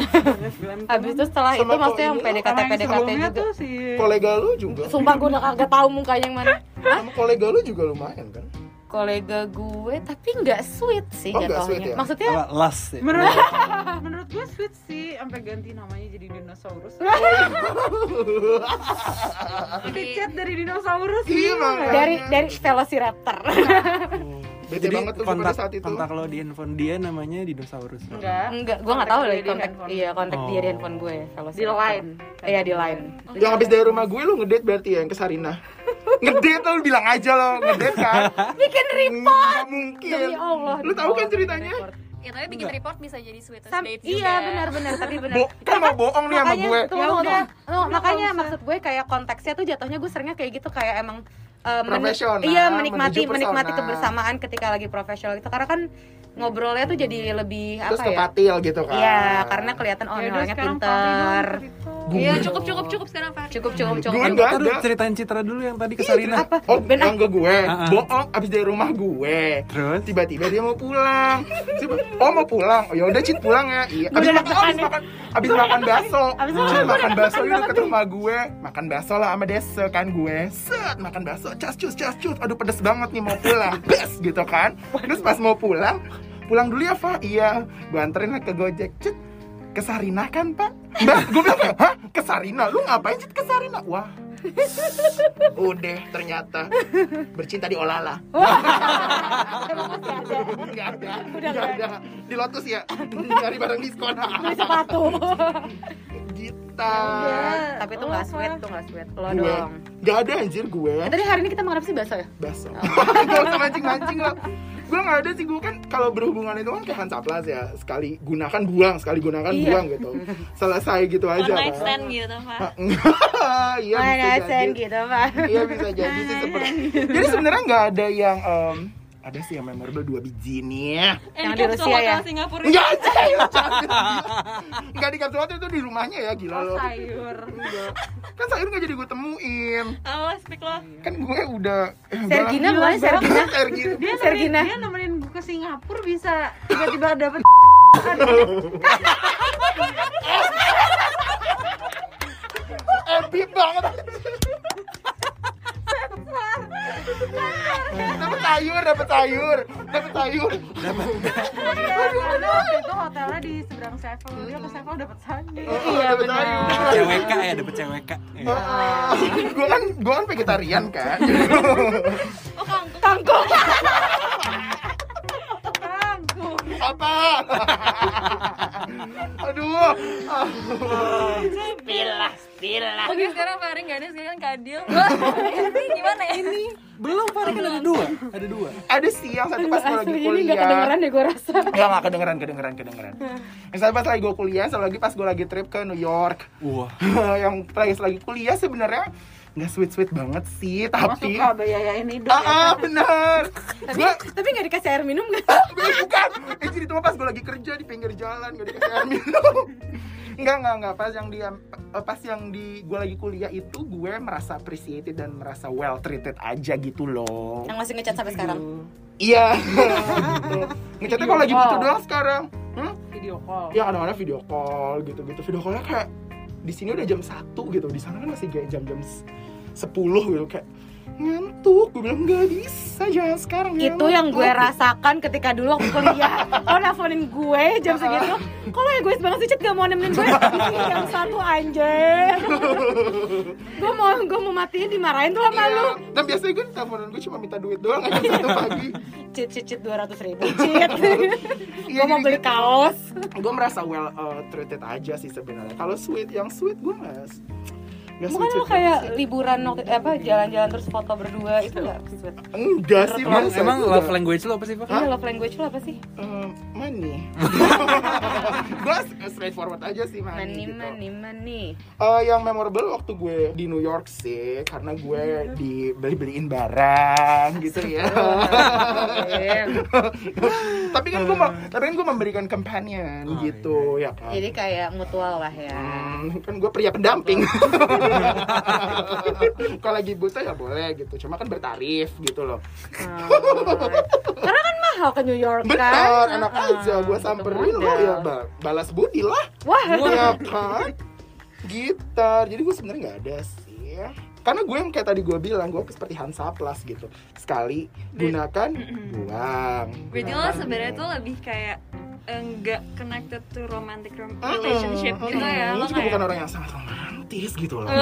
Abis itu setelah Sama itu maksudnya yang PDKT PDKT juga. tuh si Kolega lu juga. Sumpah gue udah kagak tahu mukanya yang mana. Sama kolega lu juga lumayan kan? Kolega gue tapi nggak sweet sih Oh, nggak sweet jatuhnya. ya? Maksudnya Apa, last ya? menurut menurut gue sweet sih sampai ganti namanya jadi dinosaurus. Di chat dari dinosaurus. Iya, makanya. dari dari Velociraptor. Bete Jadi banget tuh pada kontak saat itu. kontak lo di handphone dia namanya dinosaurus. Enggak. Enggak, gue nggak tahu lagi kontak iya kontak dia di Oh. handphone gue Velociraptor. Di line. Iya di line. Yang habis dari rumah gue lu ngedate berarti ya yang ke Sarina. ngedate lu bilang aja lo ngedate kan. Bikin report. Nggak mungkin. Demi Allah. Lu tahu kan ceritanya? Ya tapi bikin report bisa jadi sweetest Sam- date juga. iya benar-benar tapi benar. Bo kan mau bohong nih sama gue. Ya udah. makanya maksud gue kayak konteksnya tuh jatuhnya gue seringnya kayak gitu kayak emang eh, men- iya menikmati menikmati kebersamaan ketika lagi profesional itu karena kan ngobrolnya tuh jadi lebih Terus apa ke ya patil gitu kan. iya karena kelihatan oh Ya orangnya pinter dong, Iya cukup cukup cukup sekarang Fahri. cukup cukup cukup Gue nggak taruh ada. ceritain Citra dulu yang tadi ke Sarina. apa Oh, Ben yang ke gue. Ah, ah. Bohong abis dari rumah gue. Terus? Tiba-tiba dia mau pulang. Oh mau pulang. Oh ya udah Cit pulang ya. Iya. Abis makan, abis makan, abis makan bakso. Abis makan, bakso banget deket rumah gue. Makan bakso lah sama desa kan gue. Set makan bakso. Cas cus cas cus. Aduh pedes banget nih mau pulang. Bes gitu kan. Terus pas mau pulang, pulang dulu ya Fa. Iya. Gue anterin lah ke Gojek. Cit ke Sarina kan pak? Mbak, gue bilang hah? Ke Sarina? Lu ngapain Cit ke Sarina? Wah, Udah ternyata bercinta di Olala. Enggak ada. Enggak ada. Di Lotus ya. Nyari barang diskon. beli sepatu Gita. tapi tuh nggak sweet tuh nggak sweet lo Gue. dong Gak ada anjir gue. Tadi hari ini kita makan apa sih bakso ya Baso. Gak usah mancing-mancing lah. Gue gak ada sih, gue kan kalau berhubungan itu kan kayak Hansaplas ya Sekali gunakan buang, sekali gunakan Iya. buang gitu. Selesai gitu aja One night kan stand gitu Pak. Iya Mana bisa sen jadi. gitu pak. Iya bisa jadi sih seperti Jadi sebenarnya nggak ada yang em, Ada sih yang memorable dua biji nih Eh, Yang di di kapsul Rusia ya? Singapura. Enggak aja Enggak di kapsul hotel itu di rumahnya ya gila lo sayur. Kan sayur gak jadi gue temuin Awas, speak lo. Kan gue udah eh, udah Sergina bukan Sergina Sergina Dia Sergina. nemenin, dia nemenin gue ke Singapura bisa tiba-tiba dapet Epic Eh, banget Dapat sayur, dapat sayur Dapat sayur Karena waktu itu hotelnya di seberang Sevel Dia ke Sevel dapet sayur Iya benar CWK ya dapet CWK. Iya. Gue kan, gue kan vegetarian kan Oh, kangkung. Kangkung siapa? Aduh. Oke sekarang Faring Ganes sekarang Kadil Ini gimana ya? Ini Belum, Farah kan ada dua. Ada dua. Ada sih yang satu pas gue lagi kuliah. ini gak kedengeran deh gue rasa Enggak, enggak kedengeran, kedengeran, kedengeran. Yang satu pas lagi gue kuliah, satu lagi pas gue lagi trip ke New York. Wah. yang lagi lagi kuliah sebenarnya nggak sweet sweet banget sih, tapi suka bayayain hidup ah, ya ah benar. Tapi tapi gak dikasih air minum gak? bukan eh, jadi itu pas gue lagi kerja di pinggir jalan gak dikasih air minum Enggak, enggak, enggak. Pas yang dia pas yang di gue lagi kuliah itu gue merasa appreciated dan merasa well treated aja gitu loh. Yang masih ngechat sampai sekarang Iya. gitu. Ngechatnya kalau lagi butuh doang sekarang. Hmm? video call Ya kadang-kadang video call gitu-gitu. Video callnya kayak di sini udah jam 1 gitu. Di sana kan masih kayak jam-jam s- 10 gitu kayak ngantuk. Gue bilang nggak bisa jangan sekarang. Itu yang gue ngantuk." rasakan ketika dulu waktu kuliah Lo nelfonin gue jam segitu Kok lo egois banget sih Cit gak mau nemenin gue jam satu anjir Gue mau gue mau matiin dimarahin tuh sama Iya. lu Dan biasanya gue teleponan gue cuma minta duit doang aja satu pagi. Cit cit cit 200 ribu Cit Iya, Gue mau beli gitu. kaos gue merasa well uh, treated aja sih sebenarnya. Kalau sweet, yang sweet gue nggak nggak Bukan sweet lo kayak liburan waktu- apa jalan-jalan terus foto berdua itu gak sweet? enggak sih Emang, emang love language lo apa sih, Pak? Iya love language lo apa sih? Eh, money. gue straightforward aja sih money. Money gitu. money money Eh, yang memorable waktu gue di New York sih karena gue dibeli beliin barang gitu ya. tapi kan gue tapi kan gue memberikan companion Oh, gitu ya kan. Jadi kayak mutual lah ya Hmm, kan gue pria pendamping. Kalau lagi butuh ya boleh gitu. Cuma kan bertarif gitu loh. Oh. Karena kan mahal ke New York kan Benar, enak Ah, aja. Gue samperin lo ya ba- balas budi lah. Wah Ya kan? Gitar. Jadi gue sebenarnya nggak ada sih. Karena gue yang kayak tadi gue bilang, gue seperti Hansa Plus gitu. Sekali gunakan, buang. Berarti lo sebenarnya tuh lebih kayak enggak connected to romantic rom- relationship gitu ya lo Lo juga bukan kayak orang yang sangat romantis gitu loh.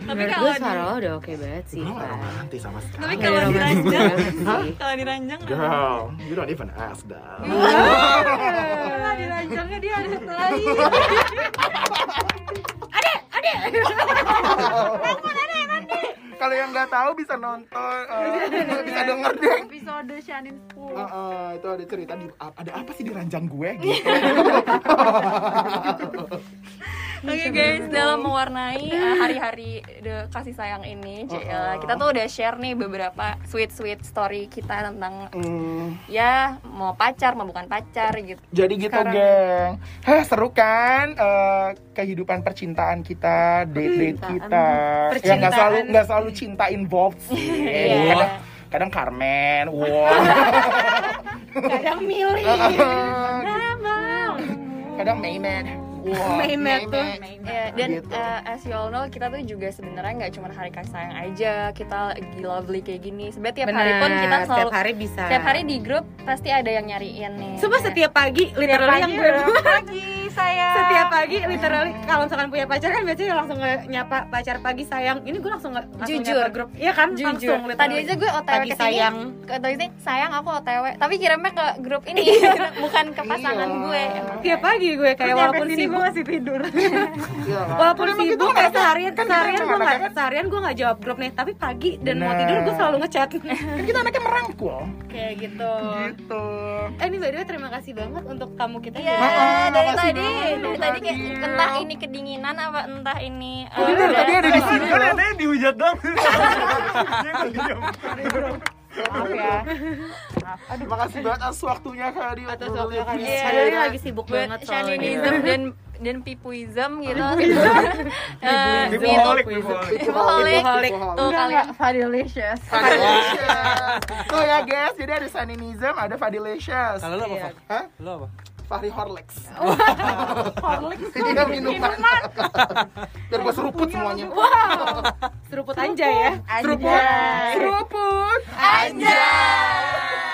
tapi Menurut kalau gue di, suara lo udah oke banget sih Gue gak Pak romantis sama sekali. tapi kalau romantis diranjang banget sih. kalau diranjang Girl, you don't even ask that. Lah, di ranjangnya dia ada satu lagi Kalau yang nggak tahu bisa nonton, eh, bisa denger deh. episode Shanin 10 Ah, ah, itu ada cerita di ada apa sih di ranjang gue gitu. Oke guys, dalam mewarnai uh, hari-hari de- kasih sayang ini, Cil, kita tuh udah share nih beberapa sweet-sweet story kita tentang Hmm, ya mau pacar, mau bukan pacar gitu. jadi gitu, geng. Hah, seru kan eh, kehidupan percintaan kita, date-date kita. Ya nggak selalu Percintaan. nggak selalu cinta involved sih. Iya. Kadang, kadang Carmen, wow. Kadang milih kadang Maymed. Wow, Maymed tuh. Ya, dan Gitu. uh, as you all know, kita tuh juga sebenarnya nggak cuma hari kasih sayang aja, kita lagi lovely kayak gini. Sebenarnya tiap hari pun kita selalu Setiap hari bisa tiap hari di grup pasti ada yang nyariin nih. Sumpah setiap pagi literally yang gue pagi saya setiap pagi literally kalau misalkan punya pacar kan biasanya langsung nyapa pacar pagi sayang ini gue langsung Jujur. grup iya kan Jujur, langsung tadi aja gue OTW Pagi ke sini. sayang. Ke tadi sih, sayang aku OTW, tapi kirimnya ke grup ini, bukan ke pasangan Iya. gue. Emang. tiap pagi gue kayak walaupun sibuk masih tidur Iya kan? walaupun gitu sibuk kan kayak ada- seharian kan seharian gue nggak kan- seharian gue nggak jawab grup nih tapi pagi dan mau tidur gue selalu ngechat kan kita anaknya merangkul. kayak gitu Gitu. eh ini by the way terima kasih banget untuk tamu kita Ya, dari makasih tadi, dari tadi kayak makasih. entah ini kedinginan apa entah ini uh, dia dari tadi ada di sini. Kan katanya dihujat dong. Maaf ya Aduh, makasih banget atas waktunya Kak Adi. atas waktunya kan Iya. Padahal ini lagi sibuk banget soalnya shaninism dan dan pipuism gitu. Pipoholik. Pipoholik. Tuh kalian Fadilicious Tuh ya guys, jadi ada Saninism, ada Fadilicious. Kalau lo apa, Iya. Hah? Lo apa? Fahri Horlicks. Ini kan minuman. Biar gue seruput semuanya. wow seruput anjay ya Seruput. Seruput. Anjay.